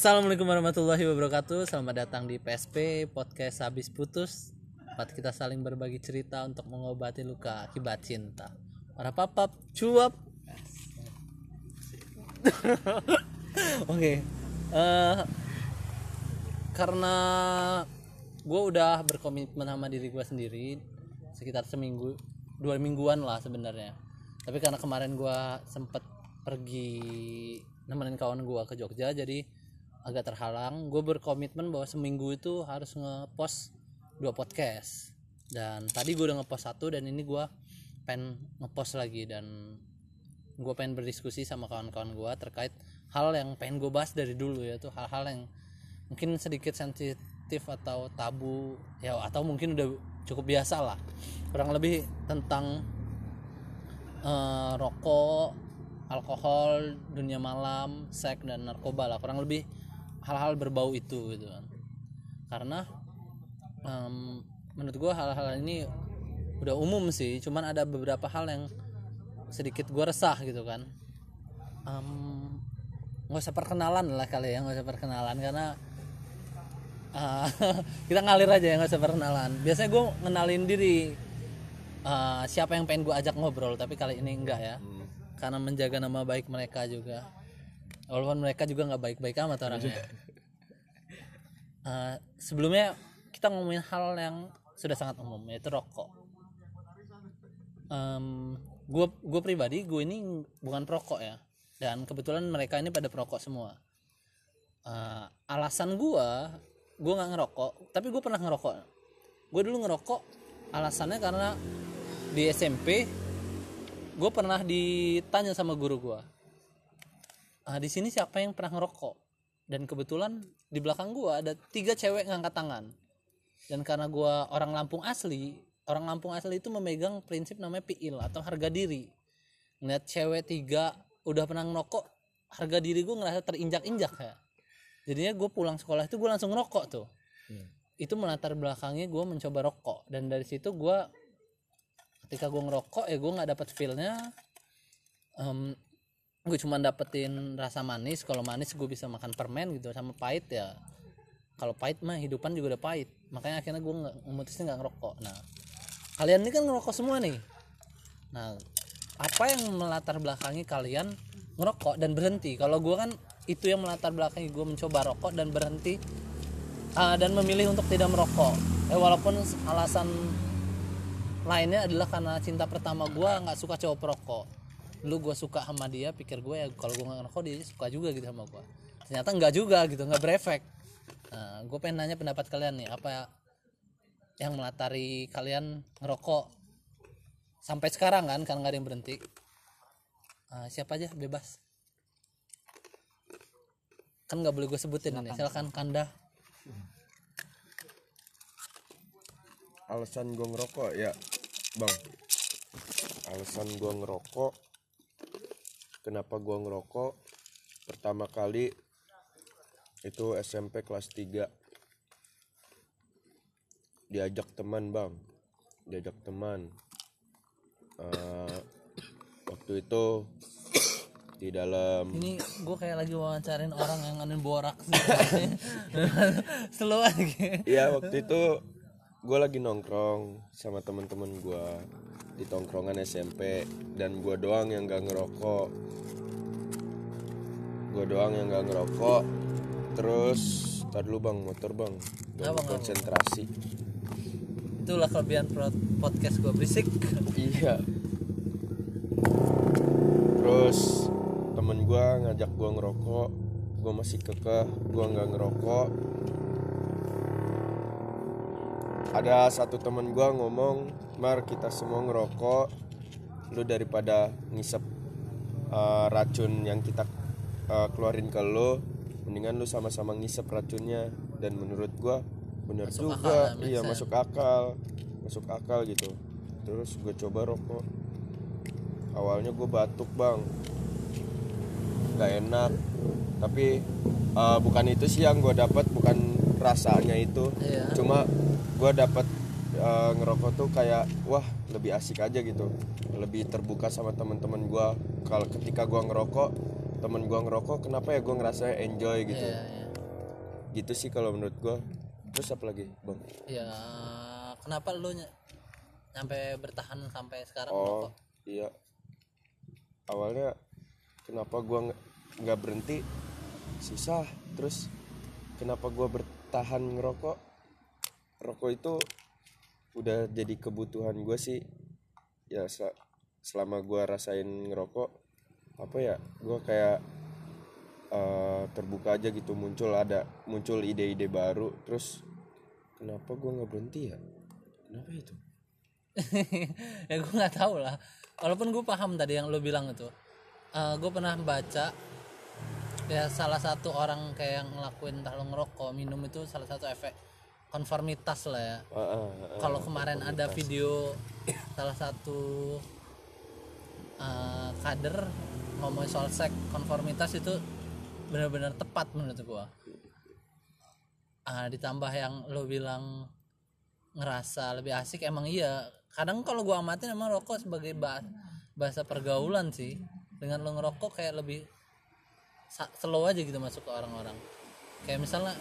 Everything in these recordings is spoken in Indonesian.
Assalamualaikum warahmatullahi wabarakatuh. Selamat datang di PSP Podcast Habis Putus. Tempat kita saling berbagi cerita untuk mengobati luka akibat cinta. Para papap, cuap. Oke. eh, karena gue udah berkomitmen sama diri gue sendiri sekitar seminggu, dua mingguan lah sebenarnya. Tapi karena kemarin gue sempet pergi nemenin kawan gue ke Jogja, jadi agak terhalang gue berkomitmen bahwa seminggu itu harus ngepost dua podcast. Dan tadi gue udah ngepost satu dan ini gue pengen ngepost lagi dan gue pengen berdiskusi sama kawan-kawan gue terkait hal yang pengen gue bahas dari dulu ya tuh hal-hal yang mungkin sedikit sensitif atau tabu ya atau mungkin udah cukup biasa lah. Kurang lebih tentang eh, rokok alkohol dunia malam seks dan narkoba lah. Kurang lebih hal-hal berbau itu gitu kan. Karena em, menurut gue hal-hal ini udah umum sih cuman ada beberapa hal yang sedikit gue resah gitu kan. Em, nggak usah perkenalan lah kali ya nggak usah perkenalan karena eh, kita ngalir aja ya nggak usah perkenalan. Biasanya gue ngenalin diri eh, siapa yang pengen gue ajak ngobrol tapi kali ini enggak ya. Karena menjaga nama baik mereka juga walaupun mereka juga nggak baik-baik amat orangnya. Eh, sebelumnya kita ngomongin hal yang sudah sangat umum yaitu rokok. Gue gue pribadi gue ini bukan perokok ya. Dan kebetulan mereka ini pada perokok semua. Eh, alasan gue gue nggak ngerokok tapi gue pernah ngerokok. Gue dulu ngerokok alasannya karena di SMP gue pernah ditanya sama guru gue ah, di sini siapa yang pernah ngerokok? Dan kebetulan di belakang gua ada tiga cewek ngangkat tangan. Dan karena gua orang Lampung asli orang Lampung asli itu memegang prinsip namanya piil atau harga diri. Ngeliat cewek tiga udah pernah ngerokok harga diri gua ngerasa terinjak-injak ya. Jadinya gue pulang sekolah itu gue langsung ngerokok tuh. Itu melatar belakangnya gue mencoba rokok. Dan dari situ gua ketika gue ngerokok ya gue nggak dapet feelnya Em, gue cuma dapetin rasa manis kalau manis gue bisa makan permen gitu sama pahit ya. Kalau pahit mah hidupan juga udah pahit makanya akhirnya gue nggak memutusnya nggak ngerokok. Nah kalian ini kan ngerokok semua nih. Nah apa yang melatar belakangi kalian ngerokok dan berhenti? Kalau gue kan itu yang melatar belakangi gue mencoba rokok dan berhenti ah, dan memilih untuk tidak merokok. Eh walaupun alasan lainnya adalah karena cinta pertama gue nggak suka cowok perokok dulu gue suka sama dia pikir gue ya kalau gue nggak ngerokok dia suka juga gitu sama gue ternyata nggak juga gitu nggak berefek. Nah, gue pengen nanya pendapat kalian nih apa yang melatari kalian ngerokok sampai sekarang kan karena nggak ada yang berhenti? Ah, siapa aja bebas. Kan nggak boleh gue sebutin ini silakan. kanda. Alasan gue ngerokok ya bang. Alasan gue ngerokok kenapa gue ngerokok? Pertama kali itu SMP kelas 3 diajak teman bang. Diajak teman. Eh, waktu itu di dalam ini gue kayak lagi wawancarin orang yang nganin borak slow aja. Iya waktu itu gue lagi nongkrong sama temen-temen gue di tongkrongan SMP dan gue doang yang gak ngerokok. Gue doang yang gak ngerokok. Terus tar dulu bang motor bang. Gak konsentrasi. Itulah kelebihan podcast gue berisik. Iya. Terus temen gue ngajak gue ngerokok. Gue masih kekeh gue nggak ngerokok ada satu temen gue ngomong mar kita semua ngerokok lu daripada ngisep uh, racun yang kita uh, keluarin ke lu mendingan lu sama-sama ngisep racunnya. Dan menurut gue bener Masuk akal juga make iya masuk akal. Masuk akal gitu. Terus gue coba rokok. Awalnya gue batuk bang. Nggak enak. Tapi uh, bukan itu sih yang gue dapat bukan rasanya itu. Iya. cuma gue dapat uh, ngerokok tuh kayak wah lebih asik aja gitu. Lebih terbuka sama teman-teman gue kalau ketika gue ngerokok temen gue ngerokok kenapa ya gue ngerasa enjoy gitu? Iya, iya. gitu sih kalau menurut gua. Terus apa lagi bang? Ya kenapa lu ny- nyampe bertahan sampai sekarang oh ngerokok? iya. Awalnya kenapa gua nggak- berhenti? Susah. Terus kenapa gua bertahan ngerokok rokok itu udah jadi kebutuhan gue sih. Ya se- selama gua rasain ngerokok apa ya gua kayak eh, terbuka aja gitu muncul ada muncul ide-ide baru. Terus kenapa gua nggak berhenti ya? Kenapa itu? Ya gue nggak tahu lah. Walaupun gue paham tadi yang lo bilang itu. Gue pernah baca ya salah satu orang kayak yang ngelakuin entah lo ngerokok minum itu salah satu efek konformitas lah ya. Ah, ah, ah, kalau kemarin ada video salah satu uh, kader ngomongin soal seks konformitas itu benar-benar tepat menurut gua. Ah, ditambah yang lo bilang ngerasa lebih asik emang iya. Kadang kalau gua amatin emang rokok sebagai bah- bahasa pergaulan sih. Dengan lo ngerokok kayak lebih slow aja gitu masuk ke orang-orang. Kayak misalnya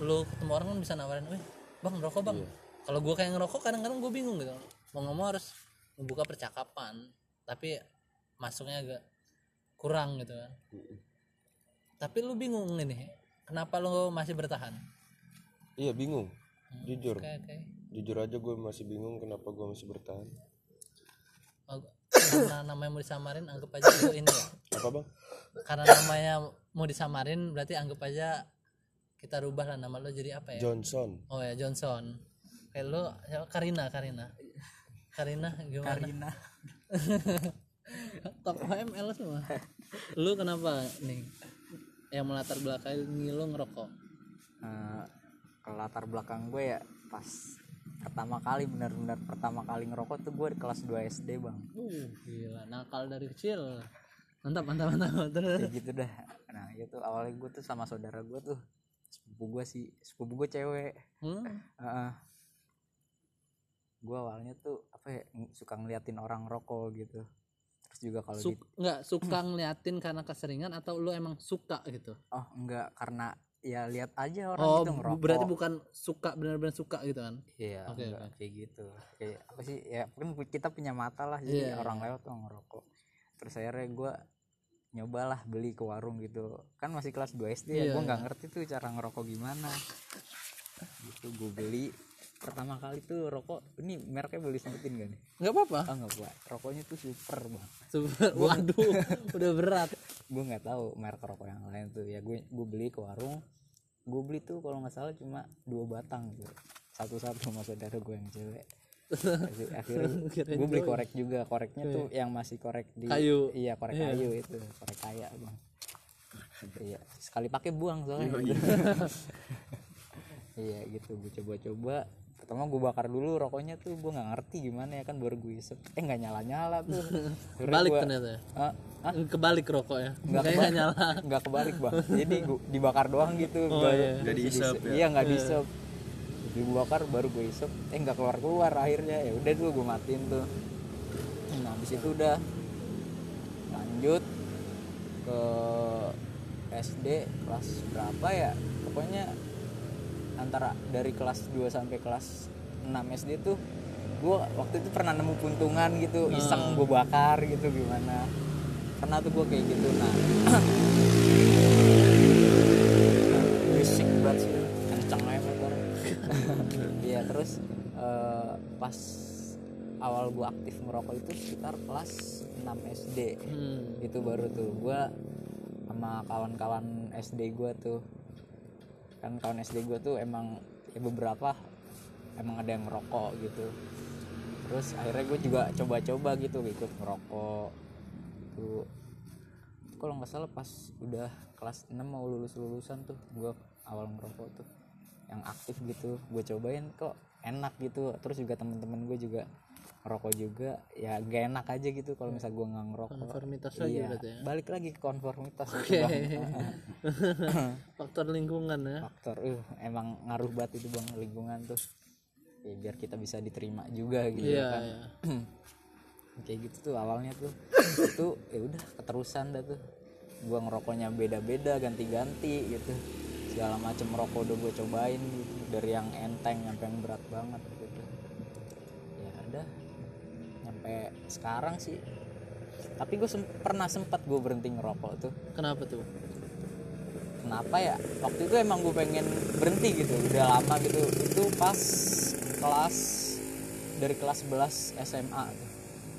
lu ketemu orang kan bisa nawarin, "Wih, bang rokok bang." Kalau gua kayak ngerokok kadang-kadang gue bingung gitu. Mau ngomong harus membuka percakapan, tapi masuknya agak kurang gitu kan. Tapi lu bingung ini, kenapa lu masih bertahan? iya bingung jujur Oke, oke. jujur aja gue masih bingung kenapa gue masih bertahan Oh, Karena namanya mau disamarin, anggap aja itu ini ya. apa bang Karena namanya mau disamarin, berarti anggap aja kita rubah lah nama lo jadi apa ya? Johnson Oh ya Johnson. Kayak lu siapa? Karina, Karina. Karina gimana? Karina Top HML semua. Lu kenapa nih? Yang melatar belakangi lu ngerokok. Eh, ke latar belakang gue ya pas pertama kali benar-benar pertama kali ngerokok tuh gue di kelas 2 SD bang Uh, gila, nakal dari kecil. Mantap, mantap, mantap. Terus. kayak gitu dah nah itu awalnya gue tuh sama saudara gue tuh sepupu gue sih sepupu gue cewek Hmm? Heeh. gue awalnya tuh apa ya suka ngeliatin orang rokok gitu terus juga kalau di Suk, enggak suka ngeliatin karena keseringan atau lu emang suka gitu? oh enggak karena ya lihat aja orang Oh, bu- ngerokok berarti bukan suka benar-benar suka gitu kan? Iya, Oke, enggak oke. kayak gitu. Kayak apa sih? Ya kan kita punya mata lah, jadi Iya, orang lewat tuh ngerokok. Terus akhirnya gue nyobalah beli ke warung gitu. Kan masih kelas 2 SD ya, Iya, gue nggak ngerti tuh cara ngerokok gimana. Gitu gue beli pertama kali tuh rokok ini mereknya boleh sebutin gak nih? Enggak apa-apa. Ah nggak pak, rokoknya tuh super bang. Super. Waduh, udah berat. Gue nggak tahu merek rokok yang lain tuh ya gue gue beli ke warung. Gue beli tuh kalau nggak salah cuma dua batang gitu. Satu-satu sama saudara gue yang cewek. Akhirnya gue beli korek juga koreknya tuh yang masih korek di Kayu. iya korek Iya. kayu itu korek kaya bang iya sekali pakai buang soalnya iya gitu gue coba-coba pertama gue bakar dulu rokoknya tuh gue nggak ngerti gimana ya kan baru gue isep eh nggak nyala nyala tuh Kebalik gua- ternyata ya. Hah? Hah? Kebalik rokoknya. nggak kebalik nggak nyala. nggak kebalik bang jadi gua dibakar doang gitu Oh, nggak iya. Nggak diisep ya? iya nggak diisep dibakar baru gue isep. Eh nggak keluar keluar akhirnya. Ya udah tuh gue matiin tuh. Nah habis itu udah. Lanjut ke SD kelas berapa ya? Pokoknya antara dari kelas 2 sampai kelas 6 SD tuh gue waktu itu pernah nemu puntungan gitu iseng gue bakar gitu gimana. Pernah tuh gue kayak gitu. Nah terus eh, pas awal gue aktif merokok itu sekitar kelas 6 SD Hmm. itu baru tuh. Gue sama kawan-kawan SD gue tuh. Kan kawan SD gue tuh emang ya beberapa emang ada yang ngerokok gitu. Terus akhirnya gue juga coba-coba gitu ikut ngerokok. Tuh. Kalau nggak salah pas udah kelas 6 mau lulus lulusan tuh gue awal ngerokok tuh. Yang aktif gitu gue cobain kok enak gitu terus juga temen-temen gue juga ngerokok juga ya gak enak aja gitu kalau misal gue nggak ngerokok Konformitas iya berarti ya. balik lagi ke konformitas itu, Oke. Bang. Faktor lingkungan ya. faktor uh emang ngaruh banget itu bang lingkungan tuh ya, biar kita bisa diterima juga gitu Iya, kan iya. kayak gitu tuh awalnya tuh itu ya udah keterusan dah tuh gua ngerokoknya beda-beda ganti-ganti gitu segala macam rokok udah gue cobain gitu. Dari yang enteng sampai yang berat banget gitu. Ya udah sampai sekarang sih. Tapi gue pernah sempat gue berhenti ngerokok tuh. Kenapa tuh? Kenapa ya? Waktu itu emang gue pengen berhenti gitu. Udah lama gitu. Itu pas kelas dari kelas 11 SMA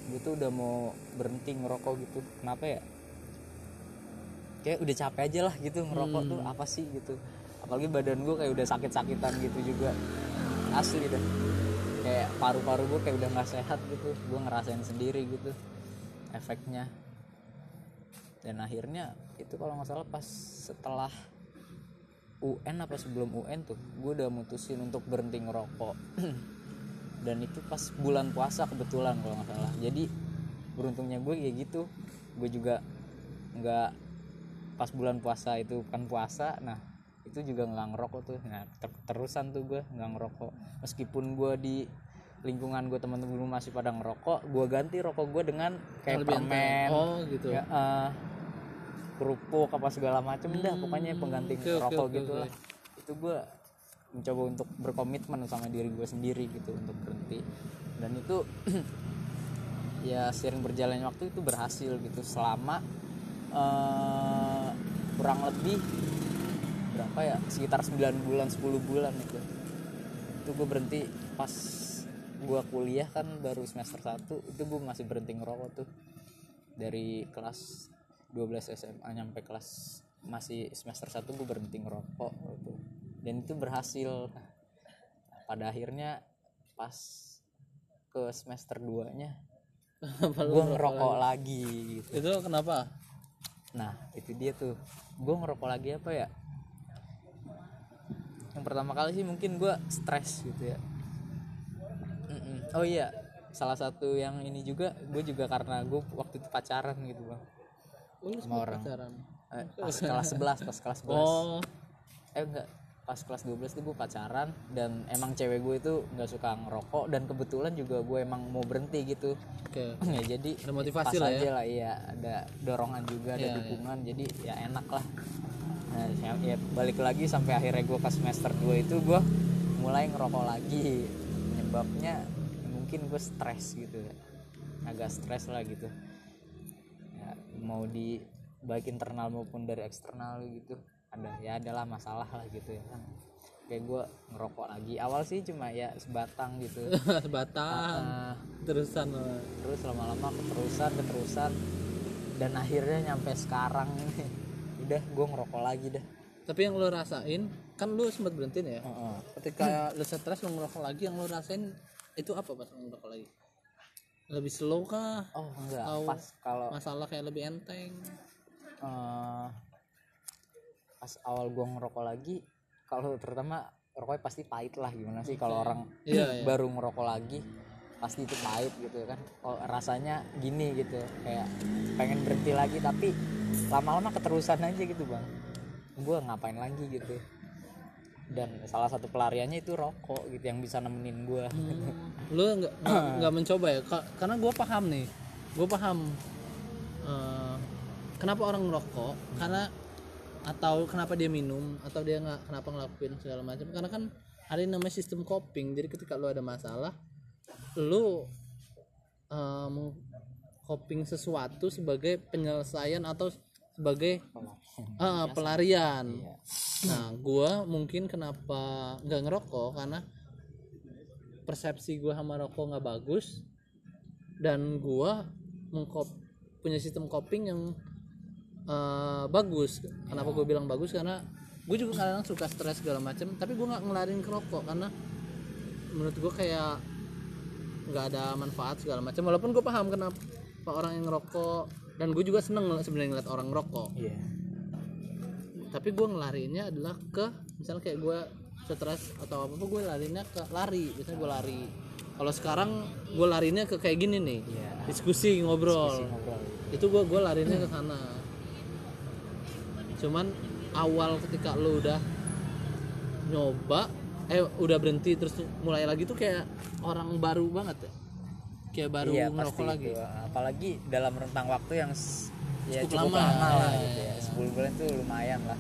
gue tuh udah mau berhenti ngerokok gitu. Kenapa ya kayak udah capek aja lah gitu ngerokok tuh apa sih gitu. Apalagi badan gue kayak udah sakit-sakitan gitu juga. Asli deh. Kayak paru-paru gue kayak udah nggak sehat gitu. Gue ngerasain sendiri gitu efeknya. Dan akhirnya itu kalau nggak salah pas setelah UN apa sebelum UN tuh gue udah mutusin untuk berhenti ngerokok. Dan itu pas bulan puasa kebetulan kalau nggak salah. Jadi beruntungnya gue kayak gitu. Gue juga nggak pas bulan puasa itu kan puasa nah itu juga nggak ngerokok tuh. Nah ter- terusan tuh gue nggak ngerokok. Meskipun gue di lingkungan gue teman-teman gue masih pada ngerokok gue ganti rokok gue dengan kayak Lebih permen oh gitu. ya eh, kerupuk apa segala macem dah pokoknya pengganti Hmm, oke, rokok oke, gitu oke. lah itu gue mencoba untuk berkomitmen sama diri gue sendiri gitu untuk berhenti. Dan itu ya sering berjalannya waktu itu berhasil gitu. Selama eh, kurang lebih berapa ya? Sekitar 9 bulan 10 bulan itu. Itu gue berhenti pas gue kuliah kan baru semester 1 itu gue masih berhenti ngerokok tuh. Dari kelas 12 SMA nyampe kelas masih semester 1 gue berhenti ngerokok gitu. dan itu berhasil. Pada akhirnya pas ke semester 2 nya gue ngerokok lagi gitu. Itu kenapa Nah itu dia tuh. Gue ngerokok lagi apa ya? Yang pertama kali sih mungkin gue stres gitu ya. Mm-mm. Oh iya Salah satu yang ini juga Gue juga karena gue waktu itu pacaran gitu bang. Oh, lu Sama orang. pacaran? Eh, Pas kelas 11 Pas kelas 11 oh. Eh enggak Pas kelas 12 tuh gue pacaran Dan emang cewek gue itu nggak suka ngerokok Dan kebetulan juga gue emang mau berhenti gitu. Oke ya jadi Ada motivasi pas lah ya. aja lah iya ada dorongan juga ada iya. dukungan jadi ya enak lah. Nah, ya, ya balik lagi sampai akhirnya gue ke semester 2 itu gue mulai ngerokok lagi. Penyebabnya mungkin gue stres gitu ya. Agak stres lah gitu. Ya, mau di baik internal maupun dari eksternal gitu ada ya adalah masalah lah gitu ya kan. Kayak gue ngerokok lagi. Awal sih cuma ya sebatang gitu. Batang Ah, terusan terus lama-lama keterusan keterusan. Dan akhirnya nyampe sekarang ini. Udah gue ngerokok lagi dah. Tapi yang lo rasain kan lo sempat berhenti ya? Heeh. ketika lo stres lo ngerokok lagi yang lo rasain itu apa pas lo ngerokok lagi? Lebih slow kah? Oh enggak. Tahu. pas kalau masalah kayak lebih enteng? Eh, pas awal gue ngerokok lagi kalau terutama rokoknya pasti pahit lah gimana sih kalau orang Iya, iya. baru ngerokok lagi pasti itu pahit gitu kan. Kalau rasanya gini gitu kayak pengen berhenti lagi tapi lama-lama keterusan aja gitu bang. Gue ngapain lagi gitu. Dan salah satu pelariannya itu rokok gitu yang bisa nemenin gue lo nggak nggak- nggak mencoba ya? Ka- karena gue paham nih. Gue paham eh, kenapa orang ngerokok? Karena atau kenapa dia minum atau dia nggak kenapa ngelakuin segala macam. Karena kan ada yang namanya sistem coping. Jadi ketika lo ada masalah lo meng- coping sesuatu sebagai penyelesaian atau sebagai ah, pelarian. Nah gua mungkin kenapa nggak ngerokok? Karena persepsi gua sama rokok nggak bagus. Dan gua mengkop punya sistem coping yang eh, bagus. Kenapa gue bilang bagus? Karena gue juga kadang suka stres segala macam tapi gue nggak ngelarin ke rokok karena menurut gue kayak nggak ada manfaat segala macam walaupun gue paham kenapa orang yang ngerokok dan gue juga seneng sebenarnya ngeliat orang ngerokok. Iya. Tapi gue ngelarinya adalah ke misalnya kayak gue stres atau apa apa gue larinya ke lari. Biasanya gue lari. Kalau sekarang gue larinya ke kayak gini nih. Iya. diskusi ngobrol. Diskusi ngobrol. Itu gue gue larinya ke sana cuman awal ketika lo udah nyoba eh udah berhenti terus mulai lagi tuh kayak orang baru banget ya. Kayak baru iya ngerokok lagi. itu. apalagi dalam rentang waktu yang ya Cukup cukup, lama. lama, lah gitu ya. Iya. 10 bulan tuh lumayan lah.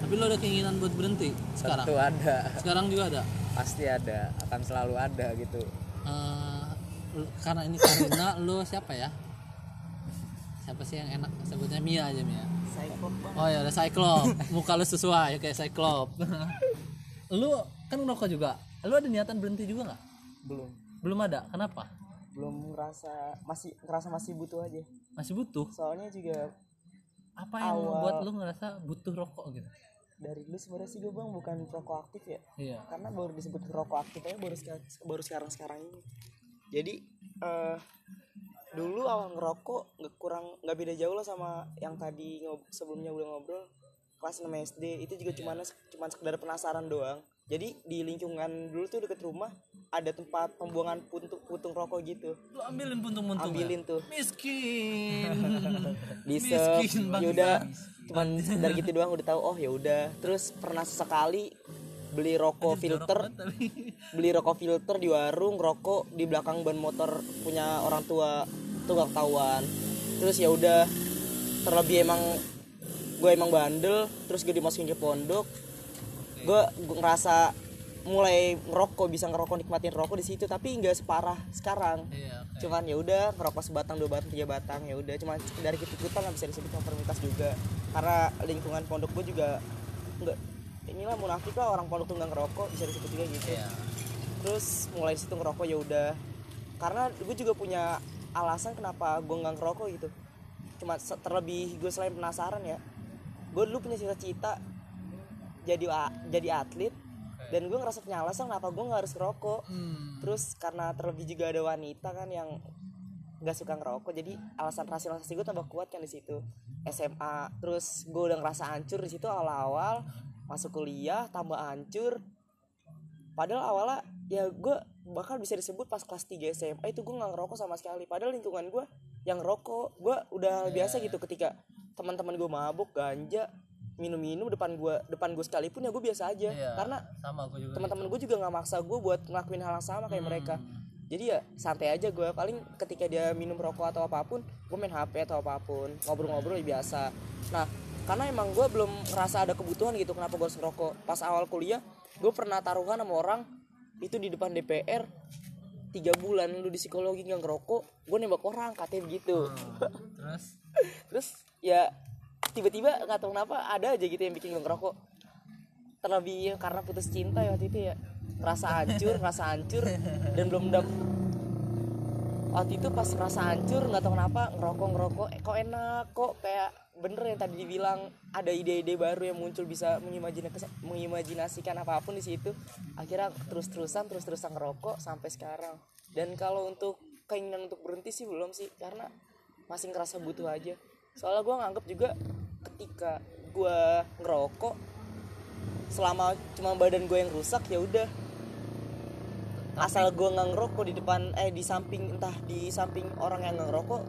Tapi lo ada keinginan buat berhenti sekarang? Tentu ada, sekarang juga ada? Pasti ada, akan selalu ada gitu. Eh, lu- karena ini karena lo siapa ya siapa sih yang enak? Sebutnya Mia aja Mia. Oh ya ada Cyclop muka lu sesuai kayak Cyclop lu kan ngerokok juga. Lu ada niatan berhenti juga nggak? Belum, belum ada. Kenapa? Belum ngerasa masih ngerasa masih butuh aja. masih butuh? Soalnya juga apa yang Awal- membuat lu ngerasa butuh rokok gitu? Dari dulu sebenarnya sih gue bang bukan perokok aktif ya. iya. Karena baru disebut rokok aktif aja baru sekarang baru sekarang sekarang ini. Jadi eh dulu awal ngerokok nggak kurang nggak beda jauh lah sama yang tadi ngob- sebelumnya udah ngobrol kelas 6 SD itu juga cuma cuma sekedar penasaran doang. Jadi di lingkungan dulu tuh deket rumah ada tempat pembuangan puntung puntung rokok gitu. Lu ambilin puntung-puntung ambilin tuh. Miskin. Banget. yaudah cuman sekedar gitu doang udah tahu oh ya udah. Terus pernah sesekali beli rokok filter. beli rokok filter di warung rokok di belakang ban motor punya orang tua tuh gak ketahuan. Terus ya udah terlebih emang gue emang bandel terus gue dimasukin ke pondok. Gue ngerasa mulai ngerokok bisa ngerokok nikmatin rokok di situ tapi nggak separah sekarang. Iya oke. cuman ya udah ngerokok sebatang dua batang tiga batang ya udah. Cuman sekedar ikut ikutan lah bisa disebut konformitas juga. Karena lingkungan pondok gue juga nggak inilah munafik lah orang pondok tuh nggak ngerokok bisa disebut juga gitu. Iya. Terus mulai situ ngerokok ya udah. Karena gue juga punya alasan kenapa gue nggak ngerokok gitu. Cuma terlebih gue selain penasaran ya gue dulu punya cita-cita jadi jadi atlet. Dan gue ngerasa punya alasan kenapa gue nggak harus ngerokok. Hmm. terus karena terlebih juga ada wanita kan yang nggak suka ngerokok jadi alasan rasionalisasi gue tambah kuat kan di situ. SMA terus gue udah ngerasa hancur di situ awal-awal masuk kuliah tambah hancur. Padahal awalnya ya gue bakal bisa disebut pas kelas 3 SMA itu gue nggak ngerokok sama sekali. Padahal lingkungan gue yang ngerokok gue udah biasa gitu ketika teman-teman gue mabuk ganja minum-minum depan gue depan gue sekalipun ya gue biasa aja. Iya, karena teman-teman gue juga nggak maksa gue buat ngelakuin hal yang sama kayak mereka. Jadi ya santai aja gue paling ketika dia minum rokok atau apa pun gue main hp atau apa pun. Ngobrol-ngobrol ya biasa. Nah karena emang gue belum ngerasa ada kebutuhan gitu kenapa gue harus ngerokok. Pas awal kuliah gue pernah taruhan sama orang itu di depan DPR tiga bulan lu di psikologi nggak ngerokok gue nembak orang katanya begitu. Terus? Terus ya tiba-tiba nggak tahu kenapa ada aja gitu yang bikin gue ngerokok. Terlebih karena putus cinta ya waktu itu ya. Rasa hancur rasa hancur dan belum dap waktu itu pas rasa hancur nggak tahu kenapa ngerokok ngerokok. Eh, kok enak kok kayak bener yang tadi dibilang ada ide-ide baru yang muncul bisa mengimajinasikan apa pun di situ. Akhirnya terus-terusan terus-terusan ngerokok sampai sekarang. Dan kalau untuk keinginan untuk berhenti sih belum sih karena masih ngerasa butuh aja. Soalnya gue nganggep juga ketika gue ngerokok selama cuma badan gue yang rusak ya udah asal gue nggak ngerokok di depan eh di samping entah di samping orang yang nggak ngerokok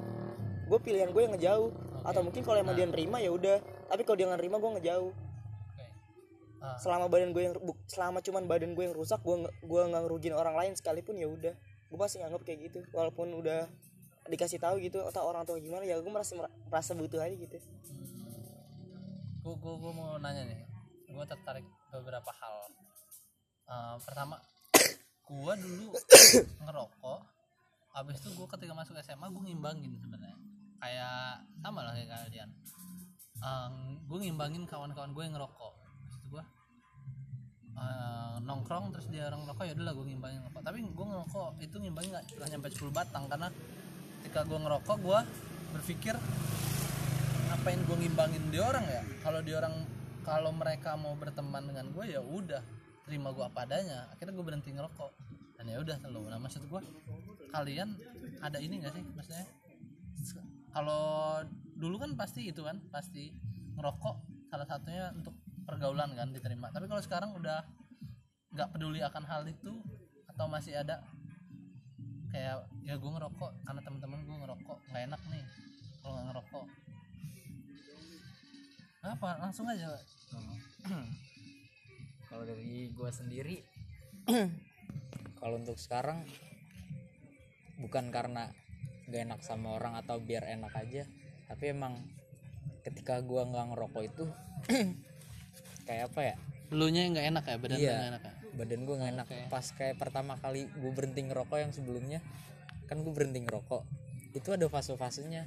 gue pilihan gue yang ngejauh. Atau mungkin kalau emang dia nerima ya udah. Tapi kalau dia nggak nerima gue ngejauh. Oke. Ah, selama badan gue yang selama cuman badan gue yang rusak gue gue nggak ngerugiin orang lain sekalipun ya udah. Gue masih nganggap kayak gitu. Walaupun udah dikasih tahu gitu atau orang tua gimana ya gue merasa merasa butuh aja gitu. Gue gue gue mau nanya nih. Gue tertarik beberapa hal. Eh, pertama gue dulu ngerokok abis itu gue ketika masuk SMA gue ngimbangin sebenarnya. Kayak sama lah kayak kalian. Gue ngimbangin kawan-kawan gue yang ngerokok. Maksud gue eh, nongkrong terus dia orang ngerokok ya udahlah gue ngimbangin ngerokok. Tapi gue ngerokok itu ngimbangin nggak nggak nyampe 10 batang. Karena ketika gue ngerokok gue berpikir ngapain gue ngimbangin dia orang ya? Kalau dia orang kalau mereka mau berteman dengan gue ya udah terima gue apa adanya akhirnya gue berhenti ngerokok. Dan ya udah selalu nah maksud gue kalian ada ini gak sih maksudnya? Kalau dulu kan pasti itu kan pasti ngerokok salah satunya untuk pergaulan kan diterima. Tapi kalau sekarang udah nggak peduli akan hal itu atau masih ada kayak ya gue ngerokok karena teman-teman gue ngerokok nggak enak nih kalau nggak ngerokok. Apa langsung aja kalau dari gue sendiri kalau untuk sekarang bukan karena gak enak sama orang atau biar enak aja tapi emang ketika gua nggak ngerokok itu kayak apa ya? Lu nya nggak enak ya? Badan Iya. nggak enak ya? Badan gue nggak enak. Pas kayak pertama kali gue berhenti ngerokok yang sebelumnya kan gue berhenti ngerokok. Itu ada fase-fasenya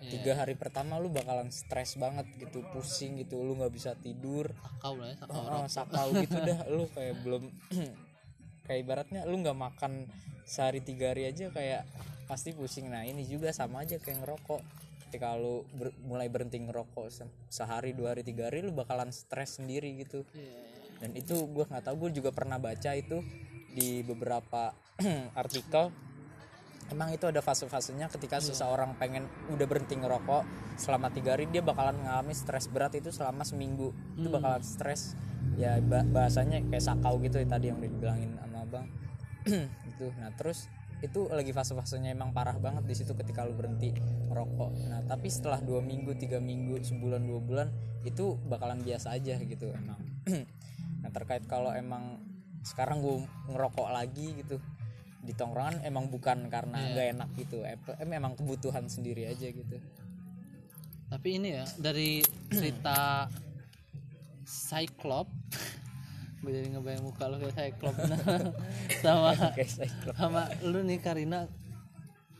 Iya. tiga hari pertama lu bakalan stres banget gitu pusing gitu lu nggak bisa tidur. Sakau lah ya sakau oh, sakau gitu dah lu kayak belum kayak ibaratnya lu nggak makan sehari tiga hari aja kayak pasti pusing. Nah ini juga sama aja kayak ngerokok. Ketika lu ber- mulai berhenti ngerokok se- sehari dua hari tiga hari lu bakalan stres sendiri gitu. Dan itu gue nggak tahu gue juga pernah baca itu di beberapa artikel emang itu ada fase-fasenya ketika seseorang pengen udah berhenti ngerokok selama tiga hari dia bakalan mengalami stres berat itu selama seminggu. Itu bakalan stres. Ya ba- bahasanya kayak sakau gitu ya tadi yang dibilangin sama abang. Itu nah terus itu lagi fase-fasenya emang parah banget di situ ketika lu berhenti ngerokok. Nah tapi setelah dua minggu tiga minggu sebulan dua bulan itu bakalan biasa aja gitu emang. Nah terkait kalau emang sekarang gue ngerokok lagi gitu di tongkrongan emang bukan karena nggak enak gitu. Em em- emang kebutuhan sendiri aja gitu. Tapi ini ya dari cerita Cyclop. Gue jadi ngebayang muka lo kayak Cyclop. Nah, sama kayak cyclop. sama lu nih Karina.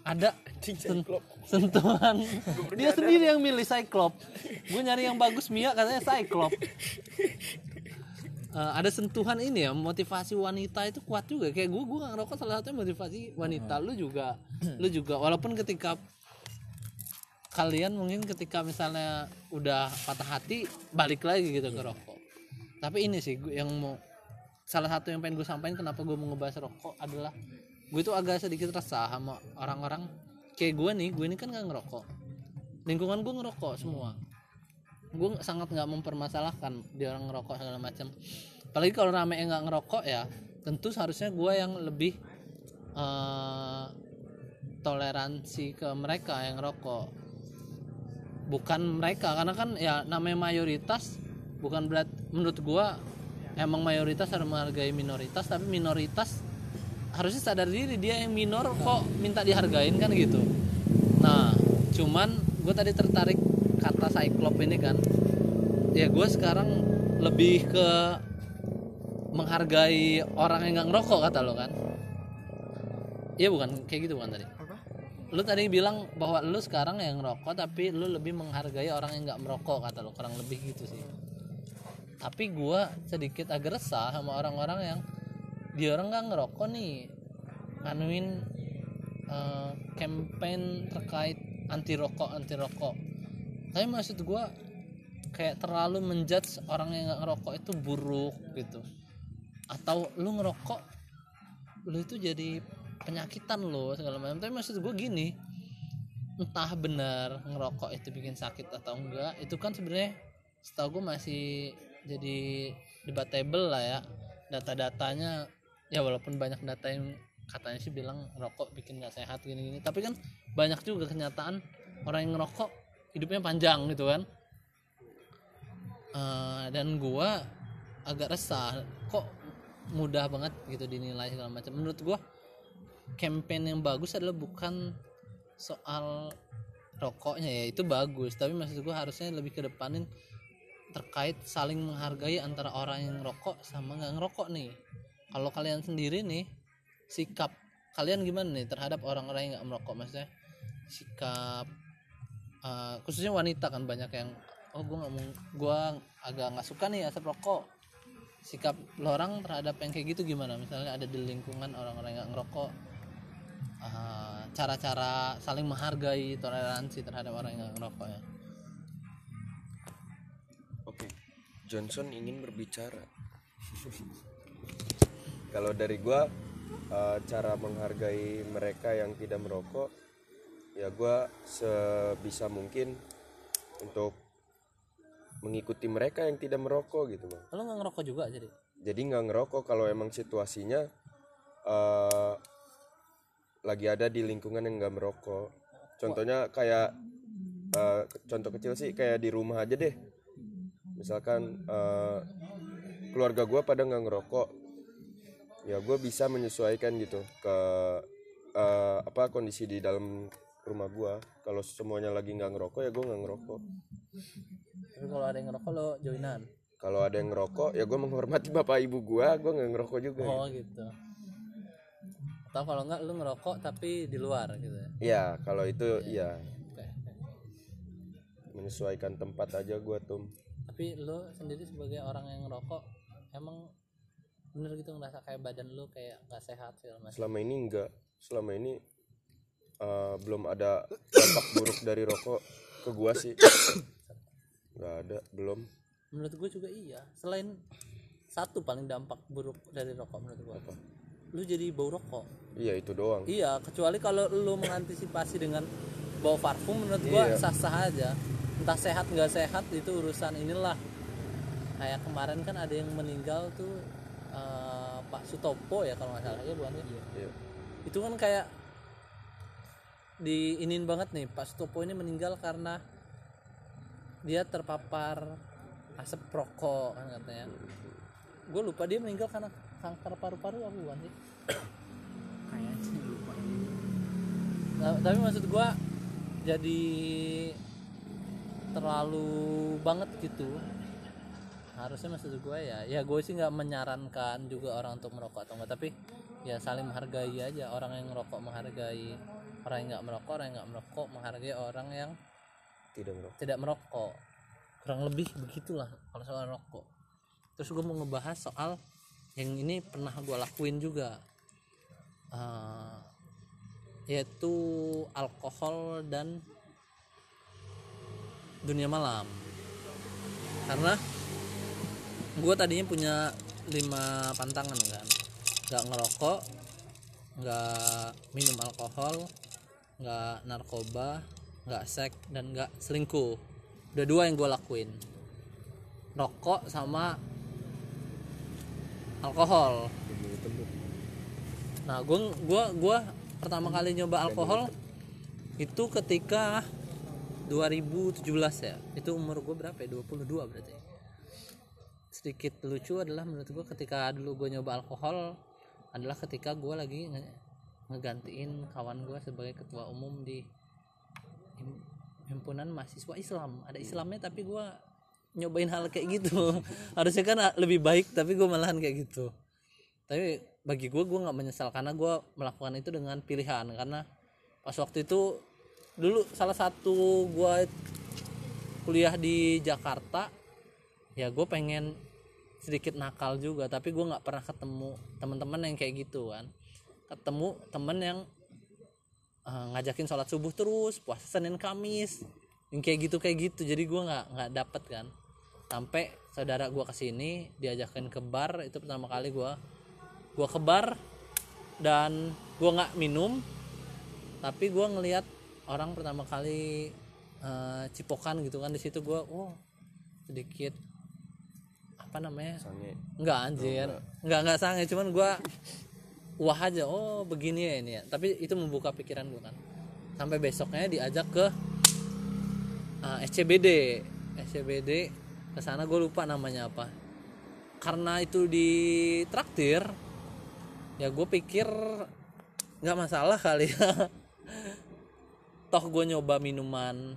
Ada sen- sentuhan. Dia sendiri yang milih Cyclop. Gue nyari yang bagus Mia katanya Cyclop Eh, ada sentuhan ini ya motivasi wanita itu kuat juga. Kayak gue gue ngerokok salah satunya motivasi wanita. Lu juga lu juga walaupun ketika kalian mungkin ketika misalnya udah patah hati balik lagi gitu ke rokok. Tapi ini sih yang mau salah satu yang pengen gue sampaikan kenapa gue mau ngebahas rokok adalah gue tuh agak sedikit resah sama orang-orang. Kayak gue nih gue ini kan nggak ngerokok. Lingkungan gue ngerokok semua gue sangat nggak mempermasalahkan dia orang ngerokok segala macam apalagi kalau rame yang nggak ngerokok ya tentu seharusnya gue yang lebih eh, toleransi ke mereka yang ngerokok. Bukan mereka karena kan ya namanya mayoritas bukan berat menurut gua emang mayoritas harus menghargai minoritas tapi minoritas harusnya sadar diri dia yang minor kok minta dihargain kan gitu. Nah cuman gue tadi tertarik kata cyclop ini kan ya gue sekarang lebih ke menghargai orang yang nggak ngerokok kata lo kan? Iya bukan? Kayak gitu bukan tadi? Lu tadi bilang bahwa lu sekarang yang ngerokok tapi lu lebih menghargai orang yang nggak merokok kata lu kurang lebih gitu sih. Tapi gua sedikit agak resah sama orang-orang yang dia orang nggak ngerokok nih. Nganuin eh, campaign terkait anti rokok anti rokok tapi maksud gua kayak terlalu menjudge orang yang nggak ngerokok itu buruk gitu. Atau lu ngerokok lu itu jadi penyakitan lo segala macam. Tapi maksud gue gini entah benar ngerokok itu bikin sakit atau enggak itu kan sebenarnya setahu gue masih jadi debatable lah ya. Data-datanya ya walaupun banyak data yang katanya sih bilang rokok bikin nggak sehat gini-gini. Tapi kan banyak juga kenyataan orang yang ngerokok hidupnya panjang gitu kan. Eh, dan gua agak resah kok mudah banget gitu dinilai segala macam. Menurut gua campaign yang bagus adalah bukan soal rokoknya ya itu bagus. Tapi maksud gua harusnya lebih kedepanin terkait saling menghargai antara orang yang ngerokok sama nggak ngerokok nih. Kalau kalian sendiri nih sikap kalian gimana nih terhadap orang-orang yang nggak merokok? Maksudnya sikap eh, khususnya wanita kan banyak yang oh gue nggak mau gue agak nggak suka nih asap rokok. Sikap lo orang terhadap yang kayak gitu gimana? Misalnya ada di lingkungan orang-orang yang ngerokok eh, cara-cara saling menghargai toleransi terhadap orang yang ngerokok ya. Oke, Johnson ingin berbicara. Kalau dari gua eh, cara menghargai mereka yang tidak merokok, ya gua sebisa mungkin untuk mengikuti mereka yang tidak merokok gitu bang. lo nggak ngerokok juga jadi Jadi nggak ngerokok kalau emang situasinya eh, lagi ada di lingkungan yang nggak merokok. Contohnya kayak eh, contoh kecil sih kayak di rumah aja deh. Misalkan eh, keluarga gue pada nggak ngerokok, ya gue bisa menyesuaikan gitu ke eh, apa kondisi di dalam rumah gue. Kalau semuanya lagi nggak ngerokok ya gue nggak ngerokok. tapi kalau ada yang ngerokok lo joinan? Kalau ada yang ngerokok ya gue menghormati bapak ibu gue gue nggak ngerokok juga. Oh gitu. Atau kalau enggak lu ngerokok tapi di luar gitu ya? Ya kalau itu ya Oke. menyesuaikan tempat aja gue tuh tapi lu sendiri sebagai orang yang ngerokok emang bener gitu ngerasa kayak badan lu kayak nggak sehat segala macam selama ini enggak selama ini eh, belum ada dampak buruk dari rokok ke gua sih. Nggak ada belum. Menurut gue juga iya. Selain satu paling dampak buruk dari rokok menurut gue lu jadi bau rokok. Iya itu doang. Iya kecuali kalau lu mengantisipasi dengan bau parfum menurut gua Iya. sah sah aja. Entah sehat nggak sehat itu urusan inilah. Kayak kemarin kan ada yang meninggal tuh eh, Pak Sutopo ya kalau nggak salah. Ya bukan? Iya. itu kan kayak diinin banget nih Pak Sutopo ini meninggal karena dia terpapar asap rokok kan katanya. Gue lupa dia meninggal karena kanker paru-paru apa bukan sih? Kayaknya lupa Nah, tapi maksud gua jadi terlalu banget gitu. Harusnya maksud gua ya ya gue sih nggak menyarankan juga orang untuk merokok atau enggak tapi ya saling menghargai aja orang yang merokok menghargai orang yang nggak merokok orang yang nggak merokok menghargai orang yang tidak ngerokok tidak merokok. Kurang lebih begitulah kalau soal rokok. Terus gue mau ngebahas soal yang ini pernah gue lakuin juga. Eh, yaitu alkohol dan dunia malam. Karena gue tadinya punya lima pantangan kan. Nggak ngerokok nggak minum alkohol nggak narkoba nggak seks dan nggak selingkuh. Udah dua yang gue lakuin. Rokok sama alkohol. Nah gue gua gua pertama kali nyoba alkohol itu ketika 2017 ya. Itu umur gue berapa ya? 22 berarti. Sedikit lucu adalah menurut gue ketika dulu gue nyoba alkohol adalah ketika gue lagi ngegantiin kawan gue sebagai ketua umum di him- himpunan mahasiswa Islam. Ada Islamnya tapi gue nyobain hal kayak gitu. Harusnya kan lebih baik tapi gue malahan kayak gitu. Tapi bagi gue gue nggak menyesal karena gue melakukan itu dengan pilihan. Karena pas waktu itu dulu salah satu gue kuliah di Jakarta ya gue pengen sedikit nakal juga. Tapi gue nggak pernah ketemu teman-teman yang kayak gitu kan ketemu temen yang eh, ngajakin sholat subuh terus puasa senin kamis yang kayak gitu kayak gitu. Jadi gue nggak nggak dapet kan. Sampai saudara gue ke sini diajakin ke bar itu pertama kali gue gue ke bar dan gue nggak minum tapi gue ngelihat orang pertama kali eh, cipokan gitu kan. Di situ gue oh sedikit apa namanya? Sange. Enggak anjir. Enggak enggak sange, cuman gua wah aja. Oh, begini ya ini ya. Tapi itu membuka pikiran gua kan. Sampai besoknya diajak ke uh, SCBD. SCBD ke sana gue lupa namanya apa. Karena itu di traktir ya gue pikir nggak masalah kali ya. Toh gue nyoba minuman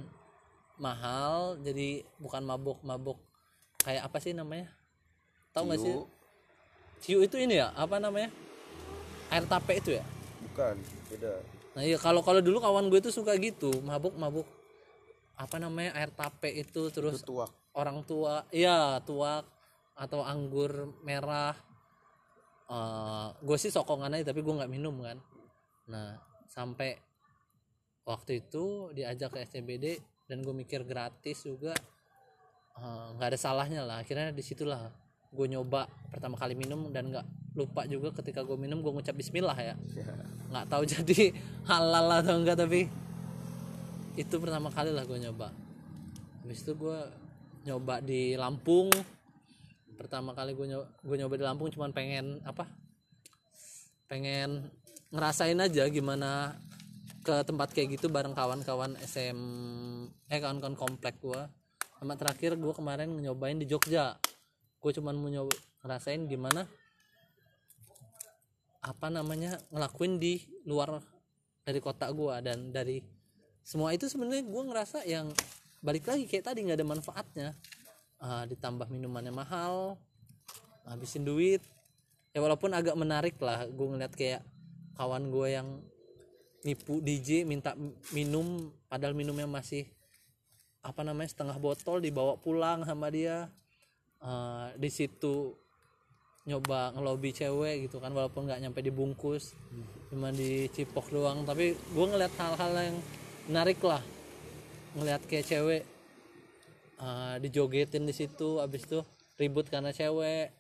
mahal jadi bukan mabuk-mabuk kayak apa sih namanya? Tahu nggak sih? Ciu itu ini ya, apa namanya? Air tape itu ya. bukan beda Nah iya kalau kalau dulu kawan gue itu suka gitu, mabuk mabuk apa namanya air tape itu terus itu tuak orang tua, iya tuak atau anggur merah. Eh, gue sih sokongan aja tapi gue nggak minum kan. Nah sampai waktu itu diajak ke SCBD dan gue mikir gratis juga eh, nggak ada salahnya lah. Akhirnya di situlah gue nyoba pertama kali minum dan nggak lupa juga ketika gue minum gue ngucap Bismillah ya. Nggak tahu jadi halal atau enggak tapi itu pertama kali lah gue nyoba. Habis itu gue nyoba di Lampung. Pertama kali gue nyoba, gue nyoba di Lampung cuman pengen apa pengen ngerasain aja gimana ke tempat kayak gitu bareng kawan-kawan SM eh kawan-kawan komplek gue sama terakhir gue kemarin nyobain di Jogja. Gue cuman mau nyoba ngerasain gimana apa namanya ngelakuin di luar dari kota gua dan dari semua itu sebenarnya gua ngerasa yang balik lagi kayak tadi nggak ada manfaatnya. Uh, ditambah minumannya mahal habisin duit. Ya walaupun agak menarik lah gue ngeliat kayak kawan gue yang nipu DJ minta minum padahal minumnya masih apa namanya setengah botol dibawa pulang sama dia. Eh, di situ nyoba ngelobi cewek gitu kan walaupun nggak nyampe dibungkus cuma dicipok doang. Tapi gue ngeliat hal-hal yang menarik lah. Ngeliat kayak cewek eh, dijogetin di situ abis itu ribut karena cewek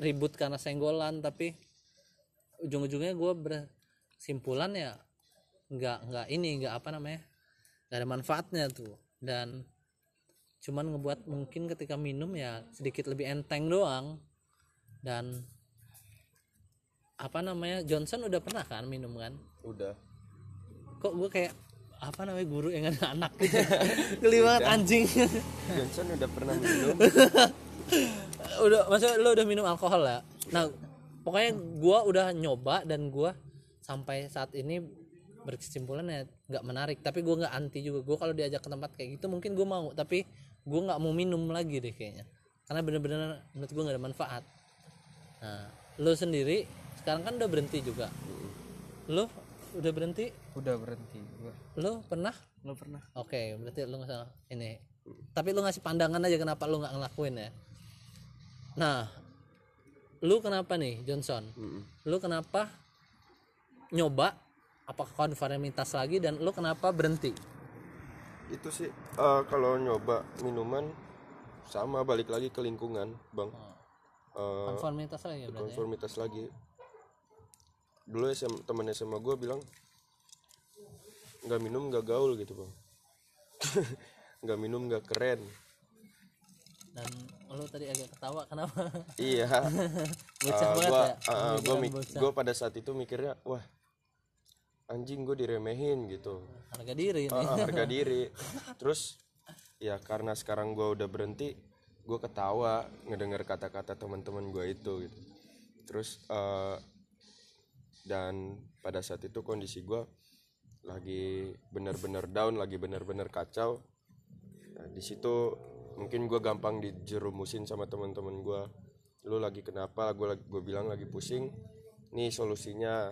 ribut karena senggolan. Tapi ujung-ujungnya gue bersimpulan ya nggak nggak ini nggak apa namanya nggak ada manfaatnya tuh. Dan cuman ngebuat mungkin ketika minum ya sedikit lebih enteng doang dan apa namanya Johnson udah pernah kan minum kan? Udah. Kok gue kayak apa namanya guru yang ada anak gitu geli banget anjing. Johnson udah pernah minum. Udah maksudnya lo udah minum alkohol ya nah pokoknya gua udah nyoba dan gua sampai saat ini berkesimpulan ya nggak menarik. Tapi gua nggak anti juga. Gua kalau diajak ke tempat kayak gitu mungkin gua mau. Tapi gua nggak mau minum lagi deh kayaknya. Karena bener-bener menurut gua nggak ada manfaat nah. Lo sendiri sekarang kan udah berhenti juga. Lo udah berhenti? Udah berhenti gua lo pernah? Lo pernah. Oke, berarti lu nggak salah. Ini. Tapi lu ngasih pandangan aja kenapa lu nggak ngelakuin ya. Nah, lu kenapa nih Johnson? Lu kenapa nyoba? Apakah konformitas lagi dan lu kenapa berhenti? itu sih eh, kalau nyoba minuman sama balik lagi ke lingkungan bang Eh, Konformitas lagi ya ya? konformitas lagi dulu SM, temen SMA gue bilang nggak minum nggak gaul gitu bang nggak minum nggak keren Dan lu tadi agak ketawa kenapa? iya Bocah banget gua ya. mik- bocah. gua pada saat itu mikirnya wah anjing gue diremehin gitu Harga diri ah, harga diri terus ya karena sekarang gue udah berhenti gue ketawa ngedengar kata-kata teman-teman gue itu gitu. Terus eh, dan pada saat itu kondisi gue lagi bener-bener down lagi bener-bener kacau. Nah, di situ mungkin gue gampang dijerumusin sama teman-teman gue lu lagi kenapa? Gue gue bilang lagi pusing. Nih solusinya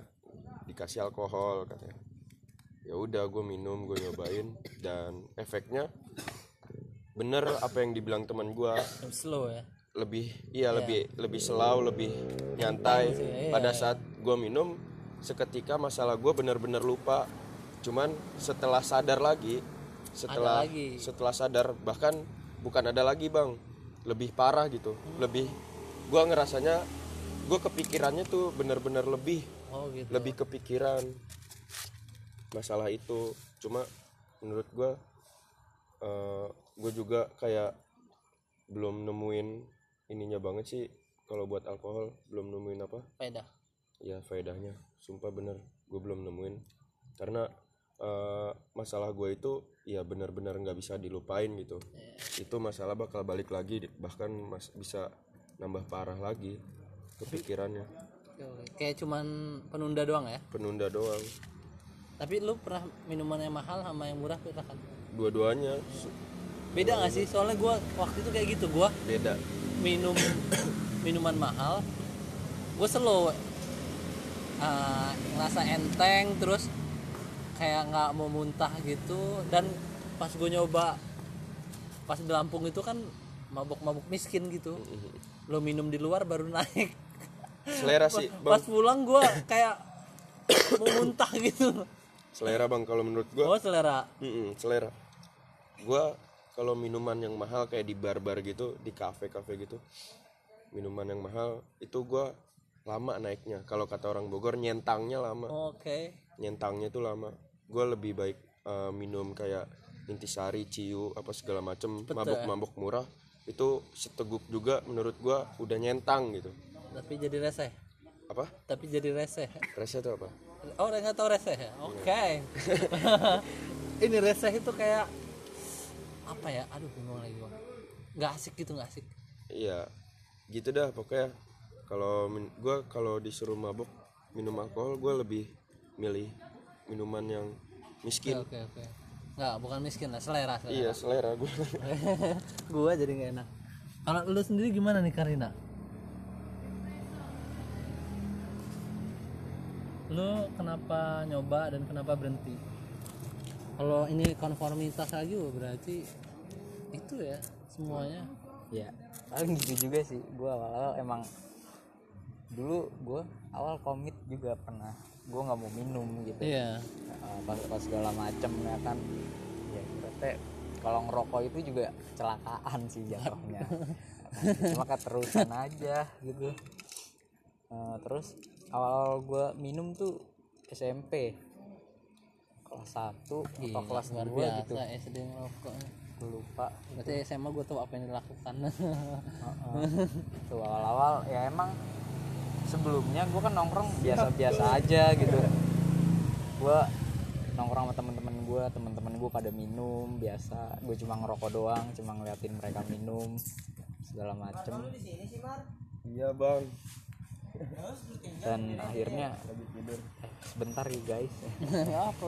dikasih alkohol katanya. Ya udah gue minum gue nyobain dan efeknya bener apa yang dibilang teman gue Slow ya. lebih iya lebih lebih selau lebih nyantai. Sih, iya. pada saat gue minum seketika masalah gue bener-bener lupa. Cuman setelah sadar lagi setelah lagi. setelah sadar bahkan bukan ada lagi bang. Lebih parah gitu. Lebih gue ngerasanya gue kepikirannya tuh bener-bener lebih. Oh gitu. lebih kepikiran masalah itu. Cuma menurut gue gue juga kayak belum nemuin ininya banget sih kalau buat alkohol belum nemuin apa Peda. ya faedahnya sumpah bener gue belum nemuin karena eh, masalah gue itu ya benar-benar nggak bisa dilupain gitu itu masalah bakal balik lagi bahkan mas bisa nambah parah lagi kepikirannya. Kayak cuman penunda doang ya. penunda doang Tapi lu pernah minuman yang mahal sama yang murah pernah kan? dua-duanya Beda gak sih? Soalnya gua waktu itu kayak gitu gua beda. minum minuman mahal gue slow uh, ngerasa enteng terus kayak nggak mau muntah gitu. Dan pas gue nyoba pas di Lampung itu kan mabuk-mabuk miskin gitu. Lo minum di luar baru naik. Selera sih pas bang. pulang gue kayak mau muntah gitu. Selera bang kalau menurut gue oh selera. Mm-mm, selera. Gua kalau minuman yang mahal kayak di bar-bar gitu di kafe-kafe gitu minuman yang mahal itu gua lama naiknya. Kalau kata orang Bogor nyentangnya lama. Oke. Nyentangnya tuh lama. Gua lebih baik eh, minum kayak intisari ciu apa segala macem mabuk-mabuk murah itu seteguk juga menurut gua udah nyentang gitu. Tapi jadi reseh. Apa? Tapi jadi reseh. Rasa itu apa? Oh, nggak tahu reseh ya? Oke. ini reseh itu kayak apa ya? Aduh, bingung lagi gua. Nggak asik gitu, nggak asik. Iya, gitu dah pokoknya. Kalau gua kalau disuruh mabuk minum alkohol, gue lebih milih minuman yang miskin. Oke, oke. nggak bukan miskin lah selera, selera. iya selera gue gua jadi nggak enak kalau lu sendiri gimana nih Karina lu kenapa nyoba dan kenapa berhenti kalau ini konformitas lagi berarti itu ya semuanya. Ya paling gitu juga sih. Gue awal-awal emang dulu gue awal komit juga pernah. Gue nggak mau minum gitu. Iya. Uh, pas pas segala macem ya kan. Ya berarti kalau ngerokok itu juga kecelakaan sih jatuhnya. Cuma keterusan aja gitu. Uh, terus awal gue minum tuh SMP kelas 1 atau Gila, kelas luar 2 biasa gitu. SD ngerokok. Gue lupa. Berarti SMA gue tahu apa yang dilakukan. Heeh. tuh awal-awal ya emang sebelumnya gue kan nongkrong biasa-biasa aja gitu. Gue nongkrong sama temen-temen gue temen-temen gue pada minum biasa. Gue cuma ngerokok doang cuma ngeliatin mereka minum segala macem. Iya bang dan akhirnya sebentar ya guys. Apa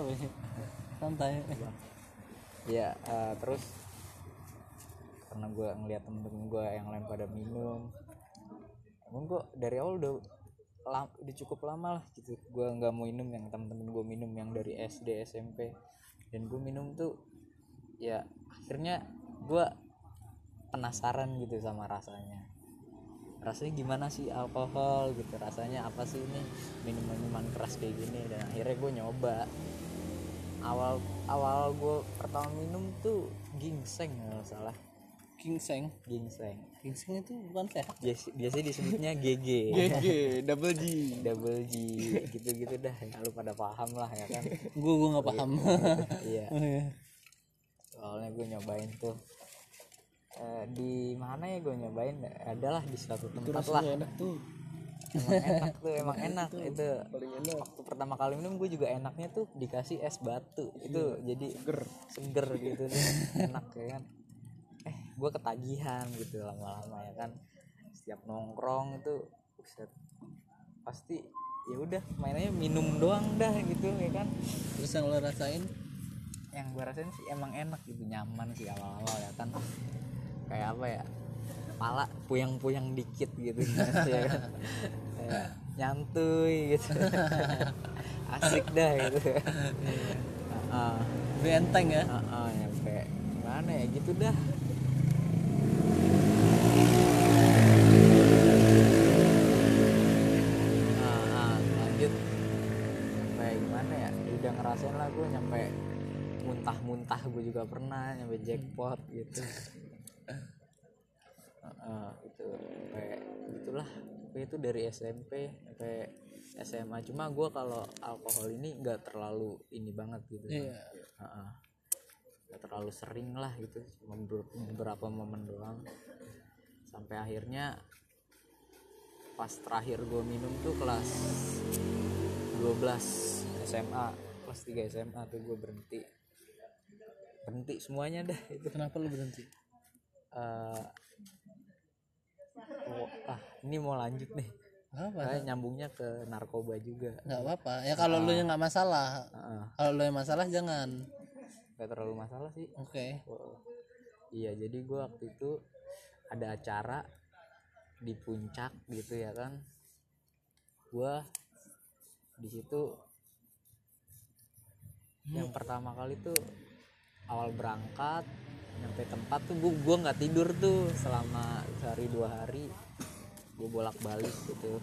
santai. Ya eh, terus karena gue ngeliat temen-temen gue yang lain pada minum emang gue dari awal udah lam- udah cukup lama lah gitu. Gue nggak mau minum yang temen-temen gue minum yang dari SD SMP dan gue minum tuh ya akhirnya gue penasaran gitu sama rasanya rasanya gimana sih alkohol gitu rasanya apa sih ini minuman minuman keras kayak gini dan akhirnya gue nyoba. Awal awal gue pertama minum tuh ginseng kalau salah. Ginseng? Ginseng. Ginseng itu bukan sehat? Biasa biasanya disebutnya GG GG double G. Double G gitu-gitu dah. Ya lu pada paham lah ya kan? Gue gue nggak paham. Iya. Soalnya gue nyobain tuh Eh, di mana ya gue nyobain? Adalah di suatu tempat lah. enak tuh. Emang enak tuh emang enak itu paling enak. waktu pertama kali minum gue juga enaknya tuh dikasih es batu. Itu jadi seger. seger gitu tuh. Enak ya kan? Eh gue ketagihan gitu lama-lama ya kan. Setiap nongkrong itu buset, pasti ya udah mainnya minum doang dah gitu ya kan. Terus yang lo rasain? Yang gue rasain sih emang enak gitu nyaman sih awal-awal ya kan kayak apa ya pala puyang-puyang dikit gitu ya kan? Kayak nyantuy gitu. Asik dah gitu. Heeh. lebih enteng ya? Heeh, nyampe gimana ya gitu dah. Nah, lanjut. Nyampe gimana ya? Udah ngerasain lah gue nyampe muntah-muntah gue juga pernah nyampe jackpot gitu Heeh, itu sampai gitulah. Pokoknya itu dari SMP sampai SMA cuma gue kalau alkohol ini nggak terlalu ini banget gitu. Iya. Heeh. nggak terlalu sering lah gitu. Cuma beberapa momen doang. Sampai akhirnya pas terakhir gue minum tuh kelas 12 SMA kelas 3 SMA tuh gue berhenti. Berhenti semuanya dah itu. Kenapa lo berhenti? Eh, oh, ah ini mau lanjut nih. Apa Kayak nyambungnya ke narkoba juga. Nggak apa-apa. Ya kalau lo yang nggak masalah. Heeh. kalau lo yang masalah jangan. Nggak terlalu masalah sih. Oke. Oh, iya jadi gue waktu itu ada acara di puncak gitu ya kan. Gue di situ yang pertama kali tuh awal berangkat nyampe tempat tuh gue gua nggak tidur tuh selama sehari dua hari. Gue bolak balik gitu.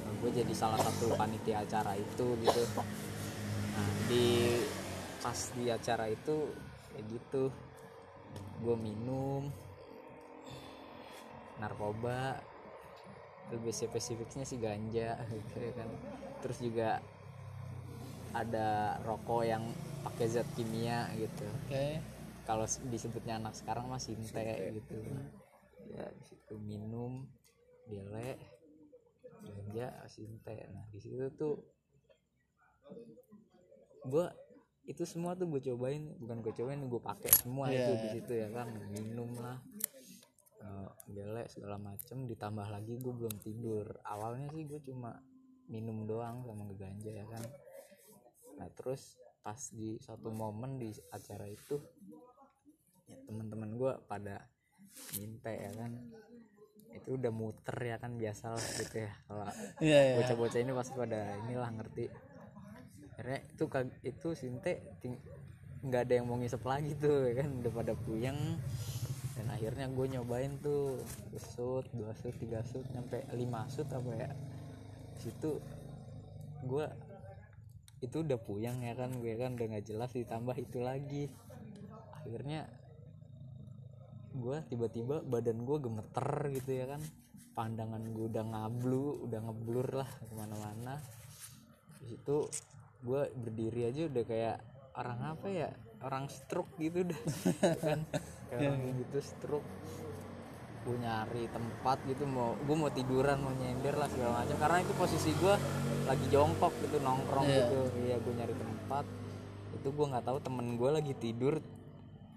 Nah, gue jadi salah satu panitia acara itu gitu. Nah di pas di acara itu kayak gitu. Gue minum narkoba. Lebih spesifiknya sih ganja gitu ya kan. Terus juga ada rokok yang pakai zat kimia gitu. Oke kalau disebutnya anak sekarang mah sinte gitu. Ya di situ minum bele ganja sinte. Nah di situ tuh gua itu semua tuh gue cobain bukan gue cobain gue pakai semua Iya. itu di situ ya kan. Minum lah bele segala macem ditambah lagi gue belum tidur. Awalnya sih gue cuma minum doang sama ganja ya kan. Nah terus pas di satu momen di acara itu ya teman-teman gue pada minta ya kan. Itu udah muter ya kan biasa lah gitu ya. Kalau iya iya. bocah-bocah ini pasti pada inilah ngerti. Akhirnya itu itu sinte nggak ada yang mau ngisep lagi tuh ya kan. Udah pada puyeng. Dan akhirnya gue nyobain tuh shoot dua shoot tiga shoot sampai lima shoot apa ya. Situ gue itu udah puyeng ya kan gue kan. Udah nggak jelas ditambah itu lagi. Akhirnya gue tiba-tiba badan gue gemeter gitu ya kan. Pandangan gue udah ngablu udah ngeblur lah ke mana-mana. Di situ gue berdiri aja udah kayak orang apa ya orang stroke gitu dah kan. Kayak orang gitu stroke. Gue nyari tempat gitu mau gue mau tiduran mau nyender lah segala macam. Karena itu posisi gue lagi jongkok gitu nongkrong Iya. gitu. Iya gue nyari tempat. Itu gue nggak tahu temen gue lagi tidur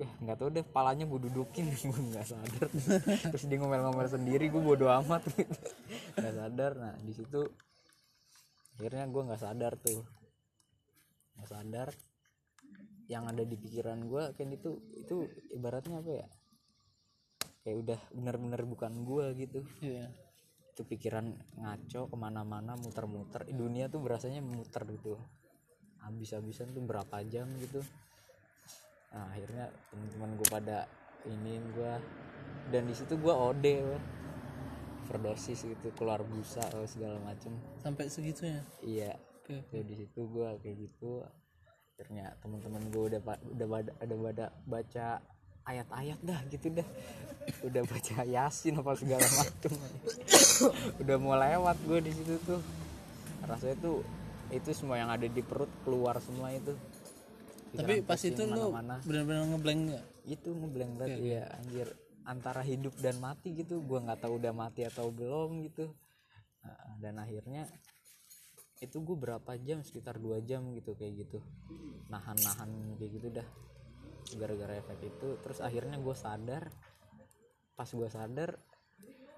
eh nggak tahu deh palanya gue dudukin gue nggak sadar. Terus dia ngomel-ngomel sendiri gue bodo amat. Gitu nggak sadar. Nah di situ akhirnya gue nggak sadar tuh. Nggak sadar. Yang ada di pikiran gue kan itu itu ibaratnya apa ya? Kayak udah bener-bener bukan gue gitu. Iya. Itu pikiran ngaco ke mana-mana muter-muter. Dunia tuh berasanya muter gitu. Habis-habisan tuh berapa jam gitu nah akhirnya teman-teman gue pada ini gue dan di situ gue ode overdosis gitu keluar busa segala macem. Sampai segitunya iya. Oke ya di situ gue kayak gitu akhirnya teman-teman gue udah udah bada, ada bada baca ayat-ayat dah gitu dah. Udah baca yasin apa segala macem. Udah mau lewat gue di situ tuh. Rasanya tuh itu semua yang ada di perut keluar semua itu tapi pas pusing itu lu benar-benar ngeblank nggak? Itu ngeblank banget ya anjir. Antara hidup dan mati gitu. Gua nggak tahu udah mati atau belum gitu. Nah, dan akhirnya itu gue berapa jam? Sekitar dua jam gitu kayak gitu. Nahan-nahan kayak gitu dah. Gara-gara efek itu. Terus akhirnya gue sadar. Pas gue sadar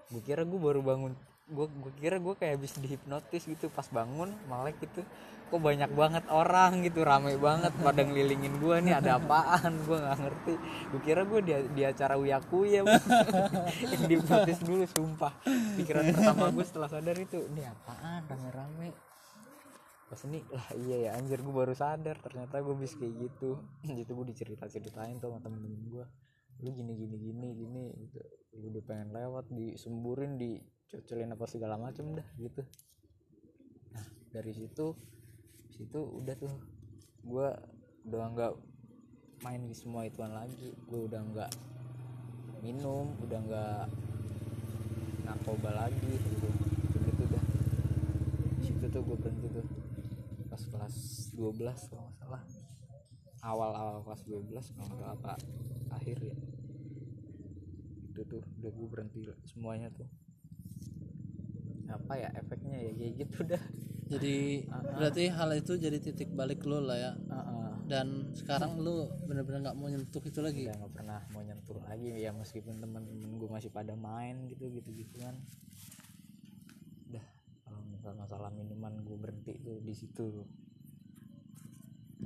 gue kira gue baru bangun gue gue kira gue kayak habis dihipnotis gitu pas bangun melek gitu. Kok banyak banget orang gitu rame banget pada ngelilingin gue nih ada apaan? Gue nggak ngerti. Gue kira gue di, di acara uyakuya yang dihipnotis dulu sumpah. Pikiran pertama gue setelah sadar itu ini apaan? Rame-rame. Pas ini lah iya ya anjir gue baru sadar. Ternyata gue bisa kayak gitu. Gitu gue dicerita ceritain tuh sama temen-temen gue lu gini gini gini gini gitu. Lu udah pengen lewat disemburin dicocolin apa segala macem dah gitu. Nah dari situ situ udah tuh. Gue udah nggak main di semua ituan lagi. Gue udah nggak minum udah nggak narkoba lagi gitu. Gitu dah. Situ tuh gue berhenti tuh. Pas kelas 12 kalau nggak salah. Awal-awal kelas 12 kalau nggak apa akhir ya. Itu tuh udah gue berhenti semuanya tuh apa ya efeknya ya? Kayak gitu dah. Jadi berarti hal itu jadi titik balik lo lah ya. Heeh. dan sekarang lu bener-bener nggak mau nyentuh itu lagi? Nggak pernah mau nyentuh lagi ya meskipun temen-temen gue masih pada main gitu gitu gitu kan. Udah kalau misal masalah minuman gue berhenti tuh di situ.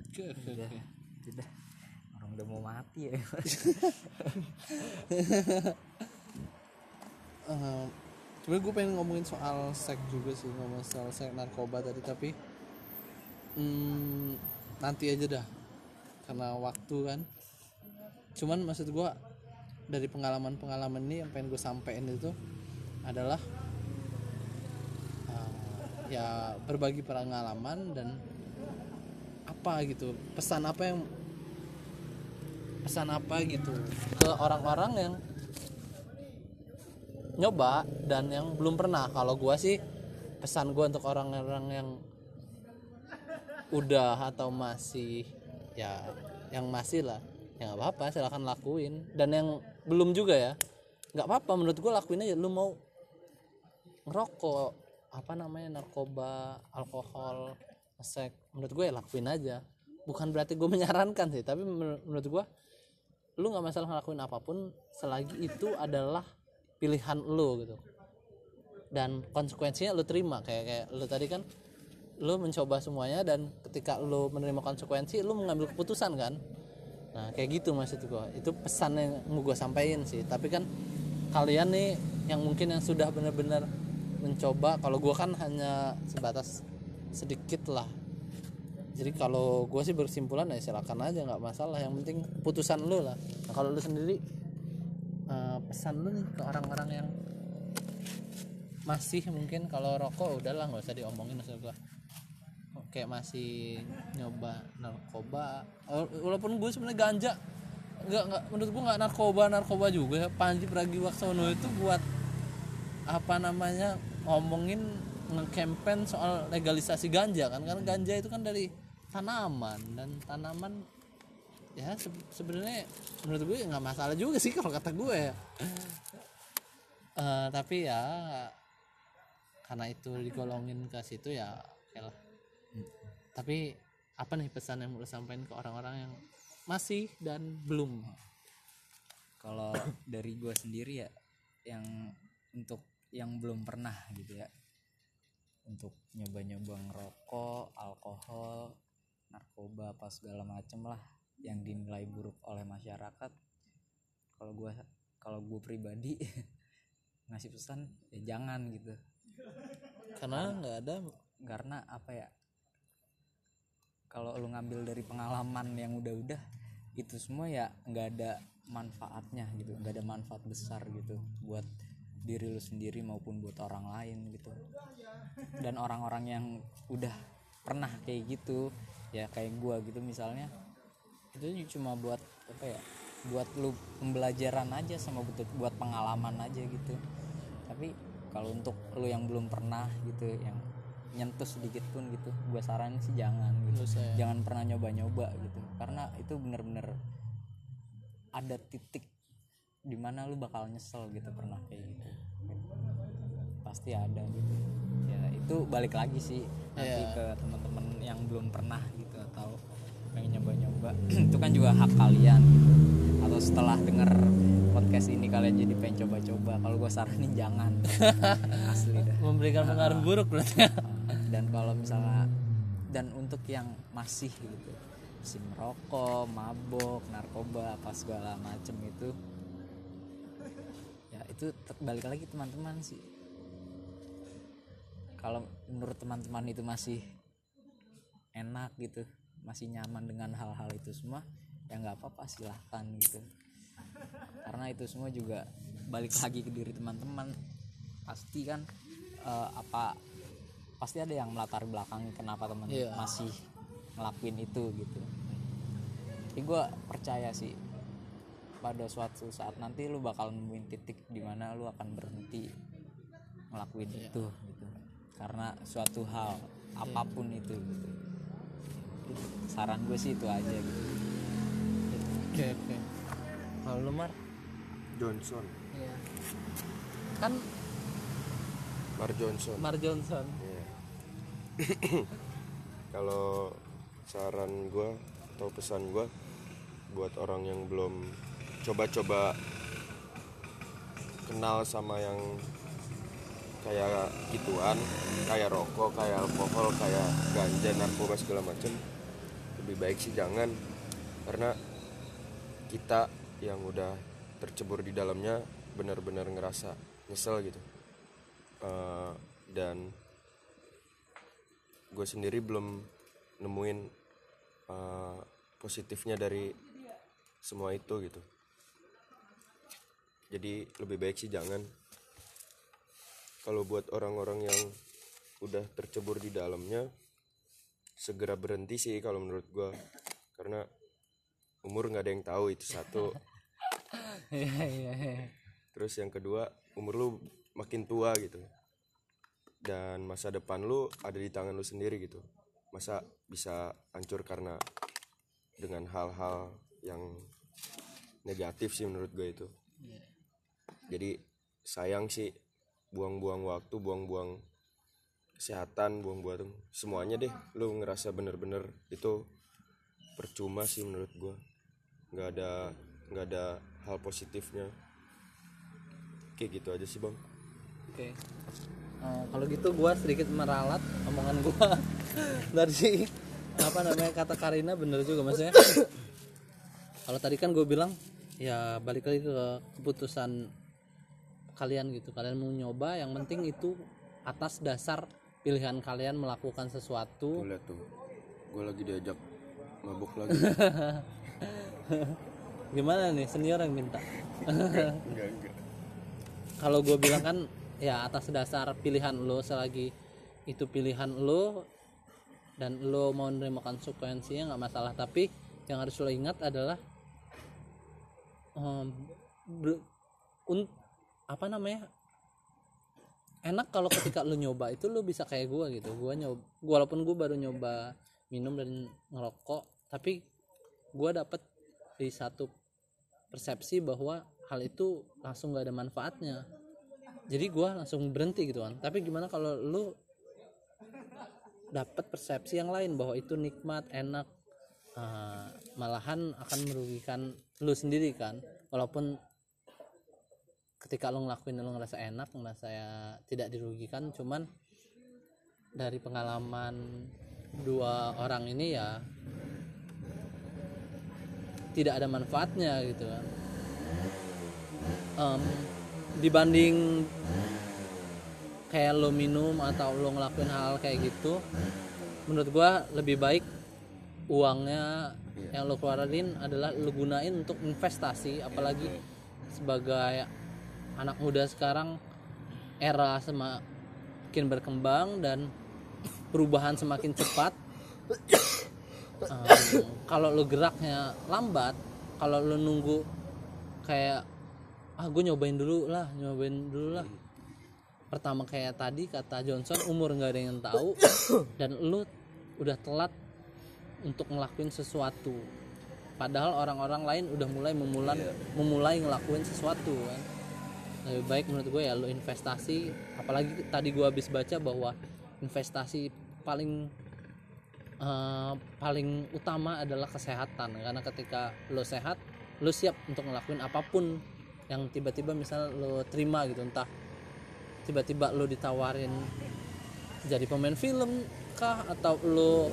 Oke oke udah orang udah mau mati ya. Eh, sebenarnya gue pengen ngomongin soal seks juga sih ngomong soal seks narkoba tadi tapi hmm, nanti aja dah karena waktu kan. Cuman maksud gue dari pengalaman-pengalaman ini yang pengen gue sampein itu adalah eh, ya berbagi pengalaman dan apa gitu pesan apa yang pesan apa gitu ke orang-orang yang nyoba dan yang belum pernah. Kalau gua sih pesan gua untuk orang-orang yang udah atau masih ya yang masih lah. Ya nggak apa-apa silahkan lakuin. Dan yang belum juga ya nggak apa-apa. Menurut gua lakuin aja. Lu mau ngerokok apa namanya narkoba alkohol seks. Menurut gue ya lakuin aja. Bukan berarti gue menyarankan sih tapi menur- menurut gue lu nggak masalah ngelakuin apa pun selagi itu adalah pilihan lu gitu. Dan konsekuensinya lu terima kayak kayak lu tadi kan lu mencoba semuanya dan ketika lu menerima konsekuensi lu mengambil keputusan kan? Nah kayak gitu maksud gua. Itu pesan yang mau gua sampaikan sih. Tapi kan kalian nih yang mungkin yang sudah benar-benar mencoba kalau gua kan hanya sebatas sedikit lah. Jadi kalau gue sih bersimpulan ya silakan aja nggak masalah. Yang penting putusan lu lah. Nah, kalau lu sendiri eh, pesan lu nih ke orang-orang yang masih mungkin kalau rokok udahlah nggak usah diomongin maksud gua. Kayak masih nyoba narkoba. Wala- walaupun gue sebenarnya ganja nggak nggak menurut gue nggak narkoba narkoba juga Panji Pragiwaksono itu buat apa namanya ngomongin nge-campaign soal legalisasi ganja kan. Karena ganja itu kan dari tanaman dan tanaman ya se- sebenarnya menurut gue nggak masalah juga sih kalau kata gue. Eh, tapi ya karena itu digolongin ke situ ya oke lah. Tapi apa nih pesan yang mau sampaikan ke orang-orang yang masih dan belum? Kalau dari gue sendiri ya yang untuk yang belum pernah gitu ya. Untuk nyoba-nyoba ngerokok alkohol narkoba apa segala macem lah yang dinilai buruk oleh masyarakat kalau gue kalau gue pribadi ngasih pesan ya jangan gitu. Karena nggak ada karena apa ya kalau lu ngambil dari pengalaman yang udah-udah itu semua ya nggak ada manfaatnya gitu nggak ada manfaat besar gitu buat diri lu sendiri maupun buat orang lain gitu. Dan orang-orang yang udah pernah kayak gitu ya kayak gua gitu misalnya itu cuma buat apa ya buat lu pembelajaran aja sama buat buat pengalaman aja gitu. Tapi kalau untuk lu yang belum pernah gitu yang nyentuh sedikit pun gitu gua saranin sih jangan gitu. Ya. jangan pernah nyoba-nyoba gitu. Karena itu bener-bener ada titik di mana lu bakal nyesel gitu pernah kayak gitu. Pasti ada gitu. Ya itu balik lagi sih nanti Iya. ke teman-teman yang belum pernah gitu pengen nyoba-nyoba. Itu kan juga hak kalian gitu. Atau setelah denger podcast ini kalian jadi pengen coba-coba. Kalau gue saranin jangan. Asli dah. Memberikan pengaruh buruk berarti ya. dan kalau misalnya dan untuk yang masih gitu masih merokok, mabok, narkoba apa segala macem itu ya itu balik lagi teman-teman sih. Kalau menurut teman-teman itu masih enak gitu masih nyaman dengan hal-hal itu semua ya nggak apa-apa silahkan gitu. Karena itu semua juga balik lagi ke diri teman-teman. Pasti kan eh, apa pasti ada yang melatar belakang kenapa teman Iya. masih ngelakuin itu gitu. Jadi gue percaya sih pada suatu saat nanti lu bakal nemuin titik di mana lu akan berhenti ngelakuin itu gitu. Karena suatu hal apa pun itu gitu Itu saran gue sih itu aja gitu. Oke oke. Kalau lu mar? Johnson. Iya. kan Mar Johnson. Mar Johnson. Iya. kalau saran gue atau pesan gue buat orang yang belum coba-coba kenal sama yang kayak gituan kayak rokok kayak alkohol kayak ganja narkoba segala macem lebih baik sih jangan karena kita yang udah tercebur di dalamnya benar-benar ngerasa nyesel gitu. Eh, dan gue sendiri belum nemuin eh, positifnya dari semua itu gitu. Jadi lebih baik sih jangan. Kalau buat orang-orang yang udah tercebur di dalamnya segera berhenti sih kalau menurut gue karena umur nggak ada yang tahu itu satu. Terus yang kedua umur lu makin tua gitu. Dan masa depan lu ada di tangan lu sendiri gitu. Masa bisa hancur karena dengan hal-hal yang negatif sih menurut gue itu. Iya. jadi sayang sih buang-buang waktu buang-buang kesehatan buang-buang semuanya deh. Lu ngerasa bener-bener itu percuma sih menurut gue nggak ada nggak ada hal positifnya. Kayak gitu aja sih bang. Oke. Oh, kalau gitu gua sedikit meralat omongan gua. Dari apa namanya kata Karina bener juga maksudnya. Kalau tadi kan gue bilang ya balik lagi ke keputusan kalian gitu. Kalian mau nyoba yang penting itu atas dasar pilihan kalian melakukan sesuatu lihat tuh. Gue lagi diajak mabuk lagi. gimana nih senior yang minta enggak, enggak. kalau gue bilang kan ya atas dasar pilihan lo selagi itu pilihan lo dan lo mau menerima konsekuensinya nggak masalah tapi yang harus lo ingat adalah em, ber- un- apa namanya enak kalau ketika lo nyoba itu lo bisa kayak gue gitu. Gue nyoba walaupun gue baru nyoba minum dan ngerokok tapi gue dapet di satu persepsi bahwa hal itu langsung gak ada manfaatnya. Jadi gua langsung berhenti gitu kan. Tapi gimana kalau lu dapat persepsi yang lain bahwa itu nikmat enak eh, malahan akan merugikan lu sendiri kan. Walaupun ketika lu ngelakuin lu ngerasa enak ngerasa ya tidak dirugikan cuman dari pengalaman dua orang ini ya tidak ada manfaatnya gitu kan. Em, dibanding kayak lo minum atau lo ngelakuin hal kayak gitu menurut gua lebih baik uangnya yang lo keluarin adalah lo gunain untuk investasi apalagi sebagai anak muda sekarang era semakin berkembang dan perubahan semakin cepat. Em, kalau lo geraknya lambat kalau lo nunggu kayak ah gue nyobain dulu lah nyobain dulu lah. Pertama kayak tadi kata Johnson umur nggak ada yang tahu dan lu udah telat untuk ngelakuin sesuatu. Padahal orang-orang lain udah mulai memulai memulai ngelakuin sesuatu kan lebih baik menurut gue ya lu investasi. Apalagi tadi gue habis baca bahwa investasi paling eh, paling utama adalah kesehatan. Karena ketika lo sehat lo siap untuk ngelakuin apa pun yang tiba-tiba misal lo terima gitu. Entah tiba-tiba lo ditawarin jadi pemain film kah atau lo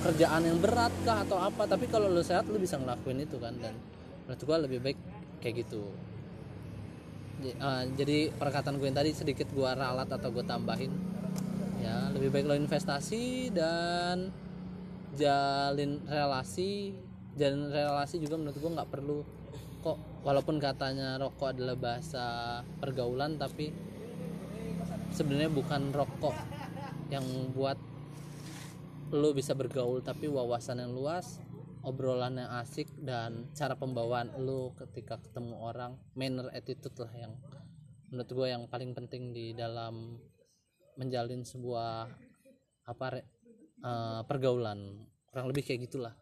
kerjaan yang berat kah atau apa. Tapi kalau lo sehat lo bisa ngelakuin itu kan. Dan menurut gua lebih baik kayak gitu Eh, jadi perkataan gue yang tadi sedikit gua ralat atau gue tambahin. Ya lebih baik lo investasi dan jalin relasi. Jalin relasi juga menurut gue nggak perlu. Kok walaupun katanya rokok adalah bahasa pergaulan tapi sebenarnya bukan rokok yang buat lo bisa bergaul tapi wawasan yang luas obrolan yang asik dan cara pembawaan lo ketika ketemu orang manner attitude lah yang menurut gue yang paling penting di dalam menjalin sebuah apa eh, pergaulan. Kurang lebih kayak gitulah.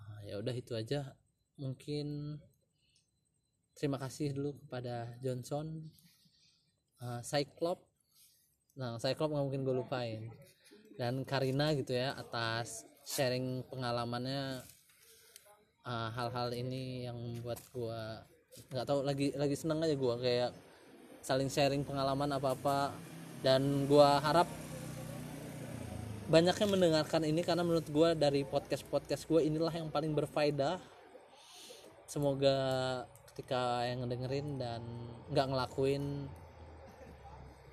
Ah, ya udah itu aja. Mungkin terima kasih dulu kepada Johnson uh, Cyclop nah Cyclop nggak mungkin gue lupain. Dan Karina gitu ya atas sharing pengalamannya uh, hal-hal ini yang membuat gue nggak tahu lagi lagi seneng aja gue kayak saling sharing pengalaman apa apa dan gue harap banyaknya mendengarkan ini karena menurut gue dari podcast podcast gue inilah yang paling berfaedah. Semoga ketika yang ngedengerin dan nggak ngelakuin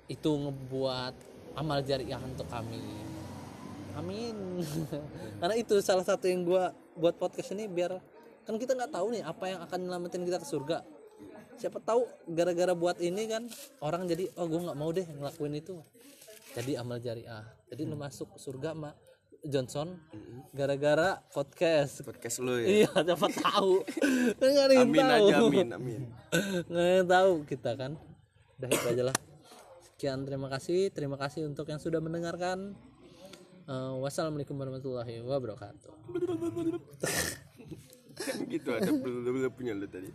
itu ngebuat amal jariah untuk kami amin. Karena itu salah satu yang gua buat podcast ini biar kan kita nggak tahu nih apa yang akan nyelamatin kita ke surga. Siapa tahu gara-gara buat ini kan orang jadi oh gue nggak mau deh ngelakuin itu. Jadi amal jariah. Jadi lu masuk surga mak Johnson gara-gara podcast. Podcast lu ya. iya siapa tahu. Nggak ada yang Amin tahu. aja amin amin. nggak ada yang tahu kita kan. Udah itu aja lah. Sekian terima kasih. Terima kasih untuk yang sudah mendengarkan Eh, wassalamualaikum warahmatullahi wabarakatuh gitu ada punya lu tadi.